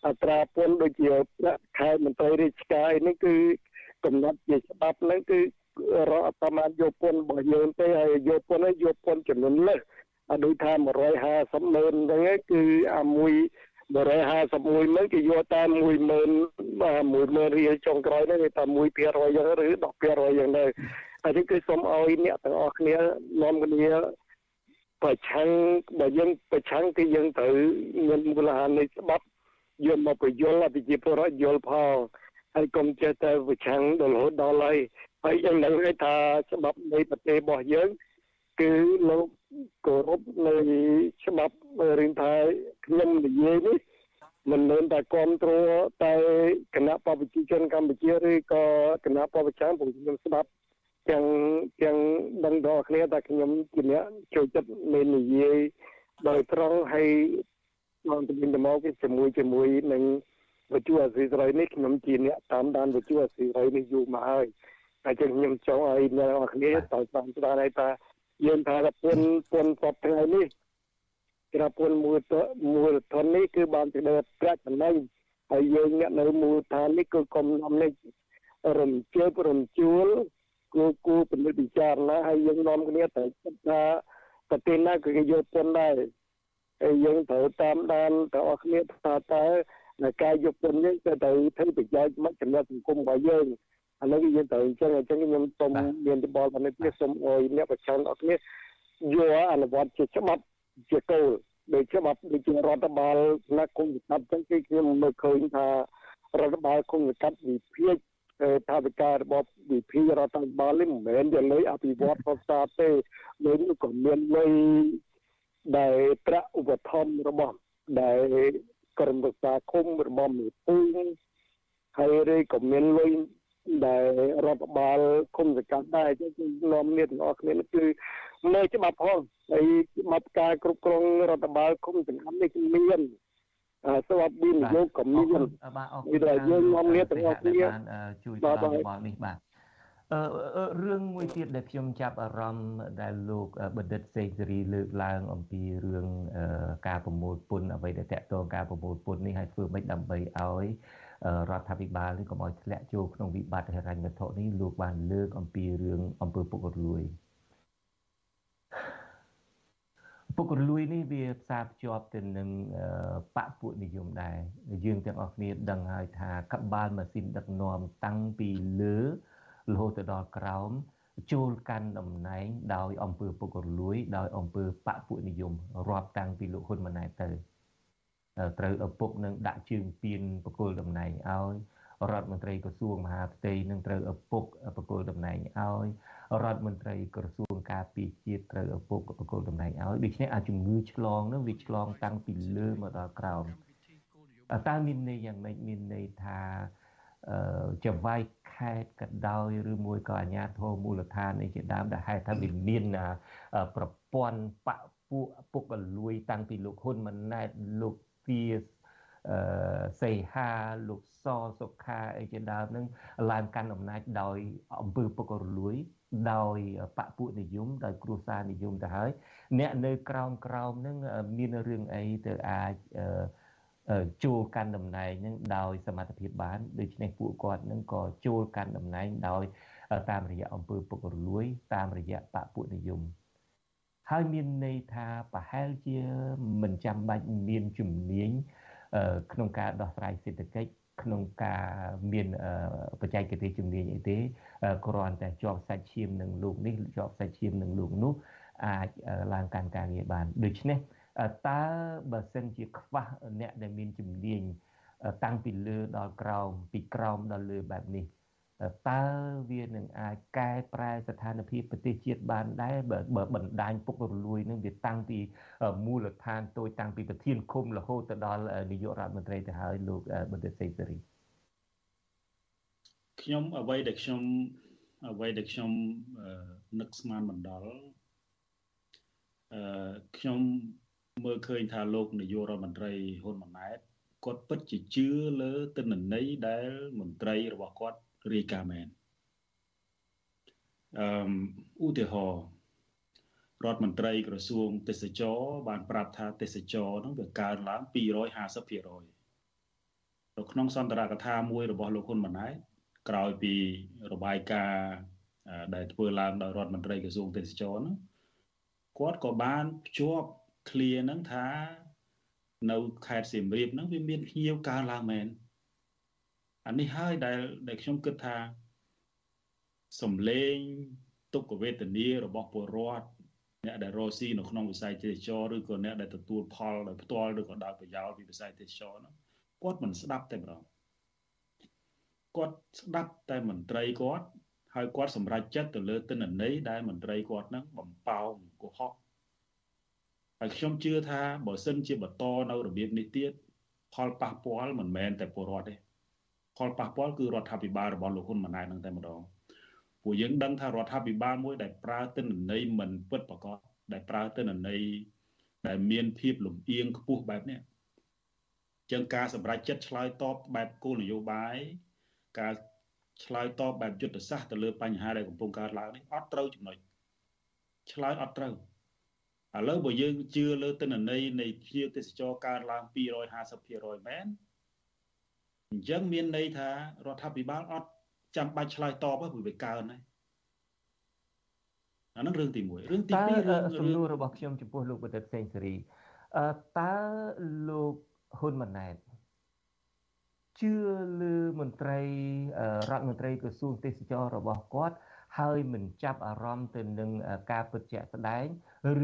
អត្រាពន្ធដូចជាប្រាក់ខែមន្ត្រីរាជការនេះគឺ កំណត់ជាច្បាប់ហ្នឹងគឺរដ្ឋប្រមាណយកពន្ធរបស់យើងទេហើយយកពន្ធហ្នឹងយកពន្ធចំនួនលើសអត់ដូចថា150ម៉ឺនហ្នឹងគឺអាមួយ151ម៉ឺនគេយកតាម10000 10000រៀលចុងក្រោយហ្នឹងគេថា1%យ៉ាងឬ10%យ៉ាងដែរហើយនេះគឺសូមឲ្យអ្នកទាំងអស់គ្នានាំគ្នាប្រឆាំងបើយើងប្រឆាំងគឺយើងត្រូវមានមូលដ្ឋាននៃច្បាប់យកមកបញ្យល់អភិជាពលរដ្ឋយល់ផង ហើយកុំចេះតែប្រឆាំងដល់រហូតដល់ហើយហើយយ៉ាងនៅថាច្បាប់នៃប្រទេសរបស់យើង គឺលោកគោរពនៅច្បាប់រឿងថាខ្ញុំនិយាយនេះមិនមែនតែគ្រប់គ្រងតែគណៈបព្វជិជនកម្ពុជាឬក៏គណៈបព្វជិជនผมខ្ញុំស្ដាប់ទាំងទាំងដឹងដល់គ្នាតែខ្ញុំជាអ្នកចូលចិត្តមាននិយាយដោយត្រង់ហើយមកទៅវិញទៅមកជាមួយជាមួយនឹង វិទ្យុអស៊ីសេរីនេះខ្ញុំជាអ្នកតាមដានវិទ្យុអស៊ីសេរីនេះយូរមកហើយហើយចឹងខ្ញុំចង់ឲ្យអ្នកនរគ្នាតើតាមស្ដារឲ្យថាយើងថាពុនពុនសពថ្ងៃនេះក្រាពុនមួយតមួយធននេះគឺបានទៅដល់ប្រាក់ចំណេញហើយយើងអ្នកនៅមូលដ្ឋាននេះគឺកំណំនេះរំជើបរំជួលគូគូពិនិត្យពិចារណាហើយយើងនាំគ្នាទៅគិតថាប្រទេសណាគឺគេយកពុនដែរហើយយើងត្រូវតាមដានទៅអស់គ្នាថាតើនៅ ការយកពុននេះទៅទៅធ្វើប្រយោជន៍មកចំណុចសង្គមរបស់យើងឥឡូវយើងត្រូវអញ្ចឹងអញ្ចឹងខ្ញុំសូមមានយោបល់នេះនេះសូមអោយអ្នកប្រឆាំងអស់គ្នាយកអនុវត្តជាច្បាប់ជាគោលដូចច្បាប់ដូចជារដ្ឋបាលផ្នែកគុំវិបត្តិចឹងគឺខ្ញុំមើលឃើញថារដ្ឋបាលគុំវិបត្តិវិភាគថាវិការរបស់វិភាគរដ្ឋបាលនេះមិនមែនជាលុយអភិវឌ្ឍប្រសាទេលុយនេះក៏មានលុយដែលប្រាក់ឧបត្ថម្ភរបស់ដែល ក្រមប្រឹក្សាគុំរបស់មេពូហើយឬក៏មានលុយដែលរដ្ឋបាលគុំសកម្មដែរអញ្ចឹងគឺនាំគ្នាទាំងអស់គ្នាគឺនៅច្បាប់ផងហើយច្បាប់ការគ្រប់គ្រងរដ្ឋបាលគុំសកម្មនេះគឺមានស្វាវិនិយោគក៏មានបាទអរគុណដែលយើងនាំគ្នាទាំងអស់គ្នាជួយផ្ដល់យោបល់នេះបាទអឺ រឿងមួយទៀតដែលខ្ញុំចាប់អារម្មណ៍ដែលលោកបណ្ឌិតសេងសេរីលើកឡើងអំពីរឿងការប្រមូលពន្ធអ្វីដែលតកតងការប្រមូលពន្ធនេះឲ្យធ្វើម៉េចដើម្បីឲ្យរដ្ឋាភិបាលនេះកុំឲ្យធ្លាក់ចូលក្នុងវិបត្តិហិរញ្ញវត្ថុនេះលោកបានលើកអំពីរឿងអំពើពុករលួយពុករលួយនេះវាផ្សារភ្ជាប់ទៅនឹងបពពួកនិយមដែរយើងទាំងអស់គ្នាដឹងហើយថាកបាលម៉ាស៊ីនដឹកនាំតាំងពីលើ រហូតទៅដល់ក្រោមចូលកាន់តំណែង ដោយអង្គើពុករលួយ ដោយអង្គើបពពួកនិយមរាប់តាំងពីលោកហ៊ុនម៉ាណែតទៅត្រូវឪពុកនឹងដាក់ជើងពៀនបកគលតំណែងឲ្យរដ្ឋមន្ត្រីក្រសួងមហាផ្ទៃនឹងត្រូវឪពុកបកគលតំណែងឲ្យរដ្ឋមន្ត្រីក្រសួងការពារជាតិត្រូវឪពុកបកគលតំណែងឲ្យដូច្នេះអាជំងឺឆ្លងនោះវាឆ្លងតាំងពីលើមកដល់ក្រោមតើមានន័យយ៉ាងម៉េចមានន័យថាចង្វាយ ខេតក៏ដោយឬមួយក៏អាជ្ញាធរមូលដ្ឋាននេះជាដើមដែលហេតុថាវាមានប្រព័ន្ធបពពួកពុកលួយតាំងពីលោកហ៊ុនម៉ាណែតលោកទាអឺសេហាលោកសសុខាអីជាដើមនឹងឡើងកាន់អំណាចដោយអង្គើពុករលួយដោយបពពួកនិយមដោយគ្រួសារនិយមទៅហើយអ្នកនៅក្រោមក្រោមនឹងមានរឿងអីទៅអាច ចូលកាន់តំណែងនឹងដោយសមត្ថភាពបានដូច្នេះពួកគាត់នឹងក៏ចូលកាន់តំណែងដោយតាមរយៈអង្គើពុករលួយ តាមរយៈបពពួកនិយមហើយមានន័យថាប្រហែលជាមិនចាំបាច់មានជំនាញក្នុងការដោះស្រាយសេដ្ឋកិច្ចក្នុងការមានបច្ចេកទេសជំនាញអីទេគ្រាន់តែជាប់សាច់ឈាមនឹងលោកនេះជាប់សាច់ឈាមនឹងលោកនោះអាចឡើងកាន់ការងារបានដូច្នេះ តើបើសិនជាខ្វះអ្នកដែលមានជំនាញតាំងពីលើដល់ក្រោមពីក្រោមដល់លើបែបនេះតើវានឹងអាចកែប្រែស្ថានភាពប្រទេសជាតិបានដែរបើបណ្ដាញពុករលួយនឹងវាតាំងពីមូលដ្ឋានតូចតាំងពីប្រធានឃុំរហូតទៅដល់នាយករដ្ឋមន្ត្រីទៅហើយលោកបណ្ឌិតសេសេរីខ្ញុំអ្វីដែលខ្ញុំអ្វីដែលខ្ញុំនឹកស្មានមិនដល់អឺខ្ញុំ មើលឃើញថាលោកនាយករដ្ឋមន្ត្រីហ៊ុនម៉ាណែតគាត់ពិតជាជឿលើទិន្នន័យដែលមន្ត្រីរបស់គាត់រាយការណ៍មែនអឺឧទាហរណ៍រដ្ឋមន្ត្រីក្រសួងទេសចរបានប្រាប់ថាទេសចរនោះវាកើនឡើង250%នៅក្នុងសន្ទរកថាមួយរបស់លោកហ៊ុនម៉ាណែតក្រោយពីរបាយការណ៍ដែលធ្វើឡើងដោយរដ្ឋមន្ត្រីក្រសួងទេសចរនោះគាត់ក៏បានភ្ជាប់ ឃ្លាហ្នឹងថា នៅខេត្តសៀមរាបហ្នឹងវាមានភ្ញៀវកើនឡើងមែនអានេះហើយដែលដែលខ្ញុំគិតថាសំលេងទុក្ខវេទនារបស់ពលរដ្ឋអ្នកដែលរស់ស៊ីនៅក្នុងវិស័យទេសចរឬក៏អ្នកដែលទទួលផលដោយផ្ទាល់ឬក៏ដោយប្រយោលពីវិស័យទេសចរនោះគាត់មិនស្ដាប់តែម្ដងគាត់ស្ដាប់តែមន្ត្រីគាត់ហើយគាត់សម្រេចចិត្តទៅលើទិន្នន័យដែលមន្ត្រីគាត់នឹងបំប៉ោងកុហក ហើយខ្ញុំជឿថាបើសិនជាបន្តនៅរបៀបនេះទៀតផលប៉ះពាល់មិនមែនតែពលរដ្ឋទេផលប៉ះពាល់គឺរដ្ឋាភិបាលរបស់លោកហ៊ុនម៉ាណែតនឹងតែម្ដងពួកយើងដឹងថារដ្ឋាភិបាលមួយដែលប្រើទិន្នន័យមិនពិតប្រាកដដែលប្រើទិន្នន័យដែលមានភាពលំអៀងខ្ពស់បែបនេះចឹងការសម្រេចចិត្តឆ្លើយតបបែបគោលនយោបាយការឆ្លើយតបបែបយុទ្ធសាស្ត្រទៅលើបញ្ហាដែលកំពុងកើតឡើងនេះអត់ត្រូវចំណុចឆ្លើយអត់ត្រូវ ឥឡូវបើយើងជឿលើទិន្នន័យនៃភ្ញៀវទេសចរកើនឡើង250%មែនអញ្ចឹងមានន័យថារដ្ឋាភិបាលអត់ចាំបាច់ឆ្លើយតបទេព្រោះវាកើនហើយអានឹងរឿងទី1រឿងទី2រឿងសំណួររបស់ខ្ញុំចំពោះលោកបណ្ឌិតសេងសេរីអឺតើលោកហ៊ុនម៉ាណែតជឿលើមន្ត្រីរដ្ឋមន្ត្រីក្រសួងទេសចររបស់គាត់ ហើយមិនចាប់អារម្មណ៍ទៅនឹងការពិតជាក់ស្ដែង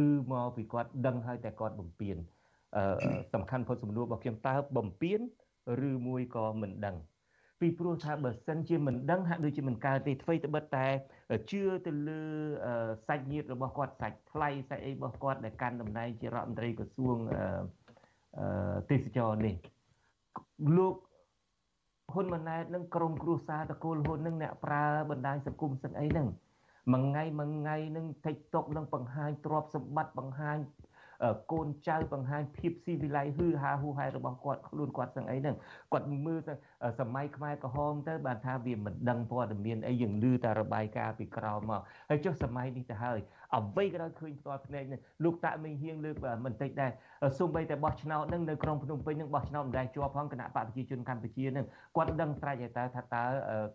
ឬមកពីគាត់ដឹងហើយតែគាត់បំពេញសំខាន់ផុតសំណួររបស់ខ្ញុំតើបំពេញឬមួយក៏មិនដឹងពីព្រោះថាបើសិនជាមិនដឹងហាក់ដូចជាមិនកើតទេអ្វីត្បិតតែជឿទៅលើសាច់ញាតិរបស់គាត់សាច់ថ្លៃសាច់អីរបស់គាត់ដែលកាន់តំណែងជារដ្ឋមន្ត្រីក្រសួងទេសចរនេះលោកហ៊ុនម៉ាណែតនិងក្រុមគ្រួសារតកូលហ៊ុននឹងអ្នកប្រើបណ្ដាញសង្គមសឹកអីហ្នឹង មួយថ្ងៃមួយថ្ងៃនឹង TikTok នឹងបង្ហាញទ្រព្យសម្បត្តិបង្ហាញកូនចៅបង្ហាញភាពស៊ីវិល័យហឺហាហូហែរបស់គាត់ខ្លួនគាត់ទាំងអីហ្នឹងគាត់មើលទៅសម័យខ្មែរក្រហមទៅបានថាវាមិនដឹងព័ត៌មានអីយើងឮតែរបាយការណ៍ពីក្រៅមកហើយចុះសម័យនេះទៅហើយអ្វីក៏ដោយឃើញផ្ទាល់ភ្នែកនេះលោកតាមីងហៀងលើកមិនតិចដែរសូម្បីតែបោះឆ្នោតនឹងនៅក្រុងភ្នំពេញនឹងបោះឆ្នោតមិនដែរជាប់ផងគណៈបកប្រជាជនកម្ពុជានឹងគាត់ដឹងស្រេចហើយតើថាតើ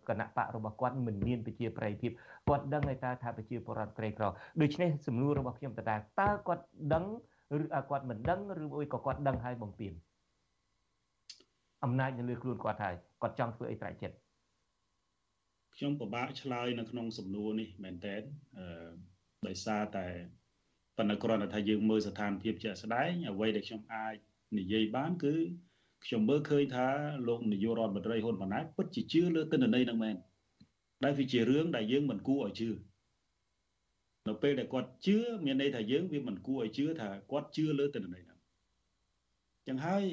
គណៈបករបស់គាត់មិនមានប្រជាប្រិយភាពគាត់ដឹងហើយតើថាប្រជាពលរដ្ឋក្រីក្រដូច្នេះសំណួររបស់ខ្ញុំតើតើគាត់ដឹងឬគាត់មិនដឹងឬមួយក៏គាត់ដឹងហើយបំពេញ អំណាចនៅលើខ្លួនគាត់ហើយគាត់ចង់ធ្វើអីត្រែកចិត្តខ្ញុំពិបាកឆ្លើយនៅក្នុងសំណួរនេះមែនតើអឺដោយសារតែប៉ុន្តែគ្រាន់តែថាយើងមើលស្ថានភាពជាក់ស្ដែងអ្វីដែលខ្ញុំអាចនិយាយបាន គឺខ្ញុំមើលឃើញថាលោកនាយករដ្ឋមន្ត្រីហ៊ុនម៉ាណែតពិតជាជឿលើទិន្នន័យហ្នឹងមែនដែលវាជារឿងដែលយើងមិនគួរឲ្យជឿនៅពេលដែលគាត់ជឿមានន័យថាយើងវាមិនគួរឲ្យជឿថាគាត់ជឿលើទិន្នន័យហ្នឹងចឹងហើយ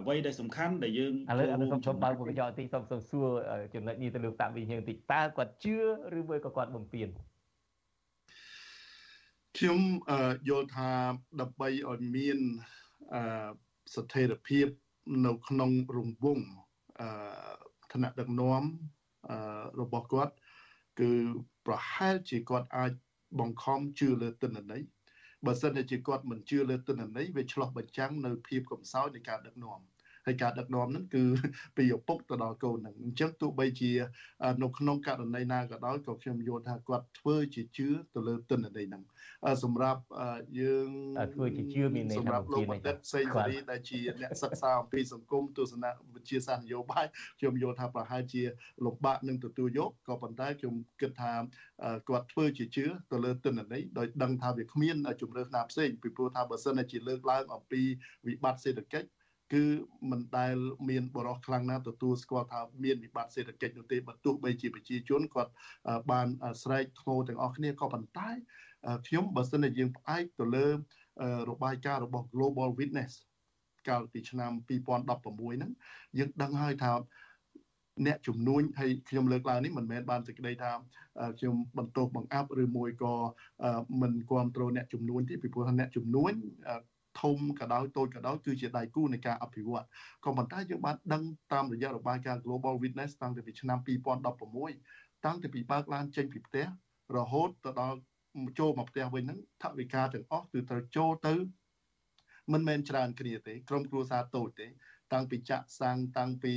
អ្វីដែលសំខាន់ដែលយើងឥឡូវអត់សូមជុំបើកបញ្ចក់តិចសូមសូមសួរចំណុចនេះទៅលោកតាវិហៀងតិចតើគាត់ជឿឬមួយក៏គាត់បំពេញខ្ញុំយល់ថាដើម្បីឲ្យមានស្ថិរភាពនៅក្នុងរង្វង់ឋានៈដឹកនាំរបស់គាត់ គឺប្រហែលជាគាត់អាចបង្ខំជឿលើទិន្នន័យ បើសិនជាគាត់មិនជឿលើទិន្នន័យវាឆ្លោះបញ្ចាំងនៅភាពកំសោយនៃការដឹកនាំ ហើយការដឹកនាំហ្នឹងគឺពីឪពុកទៅដល់កូនហ្នឹងអញ្ចឹងទោះបីជានៅក្នុងករណីណាក៏ដោយក៏ខ្ញុំយល់ថាគាត់ធ្វើជាជឿទៅលើទិន្នន័យហ្នឹងសម្រាប់យើងធ្វើជាជឿមានន័យសម្រាប់លោកបណ្ឌិតសេងសេរីដែលជាអ្នកសិក្សាអំពីសង្គមទស្សនវិទ្យាសាស្ត្រនយោបាយខ្ញុំយល់ថាប្រហែលជាលំបាកនឹងទទួលយកក៏ប៉ុន្តែខ្ញុំគិតថាគាត់ធ្វើជាជឿទៅលើទិន្នន័យដោយដឹងថាវាគ្មានជំរឿនណាផ្សេងពីព្រោះថាបើសិនជាលើកឡើងអំពីវិបត្តិសេដ្ឋកិច្ច គឺមិនដែលមានបរិសុទ្ធខ្លាំងណាស់ទទួលស្គាល់ថាមានវិបត្តិសេដ្ឋកិច្ចនោះទេបើទោះបីជាប្រជាជនគាត់បានស្រែកធ្ងោទាំងអស់គ្នាក៏ប៉ុន្តែខ្ញុំបើសិនជាយើងផ្អែកទៅលើរបាយការណ៍របស់ Global Witness កាលពីឆ្នាំ2016ហ្នឹងយើងដឹងហើយថាអ្នកជំនួញហើយខ្ញុំលើកឡើងនេះមិនមែនបានសេចក្តីថាខ្ញុំបន្ទោសបង្អាប់ឬមួយក៏មិនគ្រប់គ្រងអ្នកជំនួញទេពីព្រោះថាអ្នកជំនួញ ធំក៏ដោយតូចក៏ដោយគឺជាដៃគូនៃការអភិវឌ្ឍក៏ប៉ុន្តែយើងបានដឹងតាមរយៈរបាយការណ៍ Global Witness តាំងពីឆ្នាំ2016តាំងពីបើកឡានចេញពីផ្ទះរហូតទៅដល់ចូលមកផ្ទះវិញហ្នឹងថវិកាទាំងអស់គឺត្រូវចូលទៅមិនមែនច្រើនគ្នាទេក្រុមគ្រួសារតូចទេ តាំងពីចាក់សាំងតាំងពី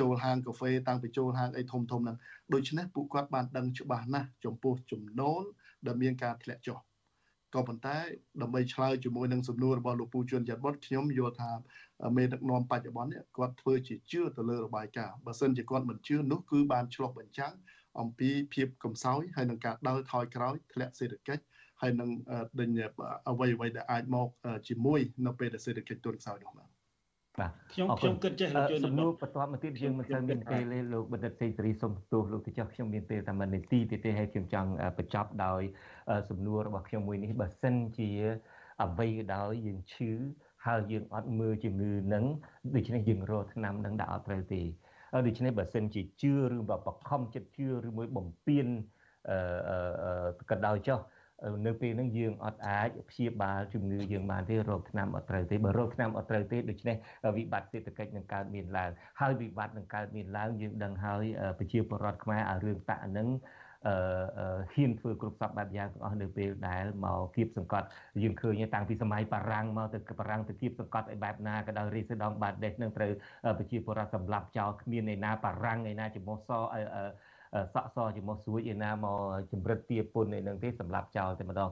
ចូលហាងកាហ្វេតាំងពីចូលហាងអីធំធំហ្នឹងដូច្នេះពួកគាត់បានដឹងច្បាស់ណាស់ចំពោះចំណូលដែលមានការធ្លាក់ចុះ ក៏ប៉ុន្តែដើម្បីឆ្លើយជាមួយនឹងសំណួររបស់លោកពូជួនច័ន្ទបុតខ្ញុំយល់ថាមេដឹកនាំបច្ចុប្បន្ននេះគាត់ធ្វើជាជឿទៅលើរបាយការណ៍បើសិនជាគាត់មិនជឿនោះគឺបានឆ្លោះបញ្ចាំងអំពីភាពកំសោយហើយនឹងការដើរថយក្រោយធ្លាក់សេដ្ឋកិច្ចហើយនឹងដេញអ្វីអ្វីដែលអាចមកជាមួយនៅពេលដែលសេដ្ឋកិច្ចទន់ខ្សោយនោះបាទ បាទខ្ញុំខ្ញុំគិតចេះលោកជំនួសបន្ទាប់មកទៀតយើងមិនសូវមានពេលទេលោកបណ្ឌិតសេសេរីសូមទោសលោកទៅចុះខ្ញុំមានពេលតែមួយនាទីទៀតទេហើយខ្ញុំចង់បញ្ចប់ដោយសំណួររបស់ខ្ញុំមួយនេះបើសិនជាអ្វីក៏ដោយយើងឈឺហើយយើងអត់មើលជំងឺនឹងដូច្នេះយើងរកឆ្នាំនឹងដាក់អត់ត្រូវទេដូច្នេះបើសិនជាជឿឬបើបខំចិត្តជឿឬមួយបំពេញអឺក៏ដោយចុះ នៅពេលហ្នឹងយើងអត់អាចព្យាបាលជំងឺយើងបានទេរោគថ្នាំអត់ត្រូវទេបើរោគថ្នាំអត់ត្រូវទេដូច្នេះវិបត្តិសេដ្ឋកិច្ចនឹងកើតមានឡើងហើយវិបត្តិនឹងកើតមានឡើងយើងដឹងហើយប្រជាពលរដ្ឋខ្មែរឲ្យរឿងតាក់ហ្នឹងអឺហ៊ានធ្វើគ្រប់សពបែបយ៉ាងទាំងអស់នៅពេលដែលមកគៀបសង្កត់យើងឃើញតាំងពីសម័យបារាំងមកទៅបារាំងទៅគៀបសង្កត់ឲ្យបែបណាក៏ដោយរីសេដងបាដេសនឹងត្រូវប្រជាពលរដ្ឋសម្លាប់ចោលគ្មានឯណាបារាំងឯណាចំោះសអឺ សក់សជាមួយស្រួយឯណាមកជំរិតទាពុនឯនឹងទេសម្រាប់ចោលតែម្ដង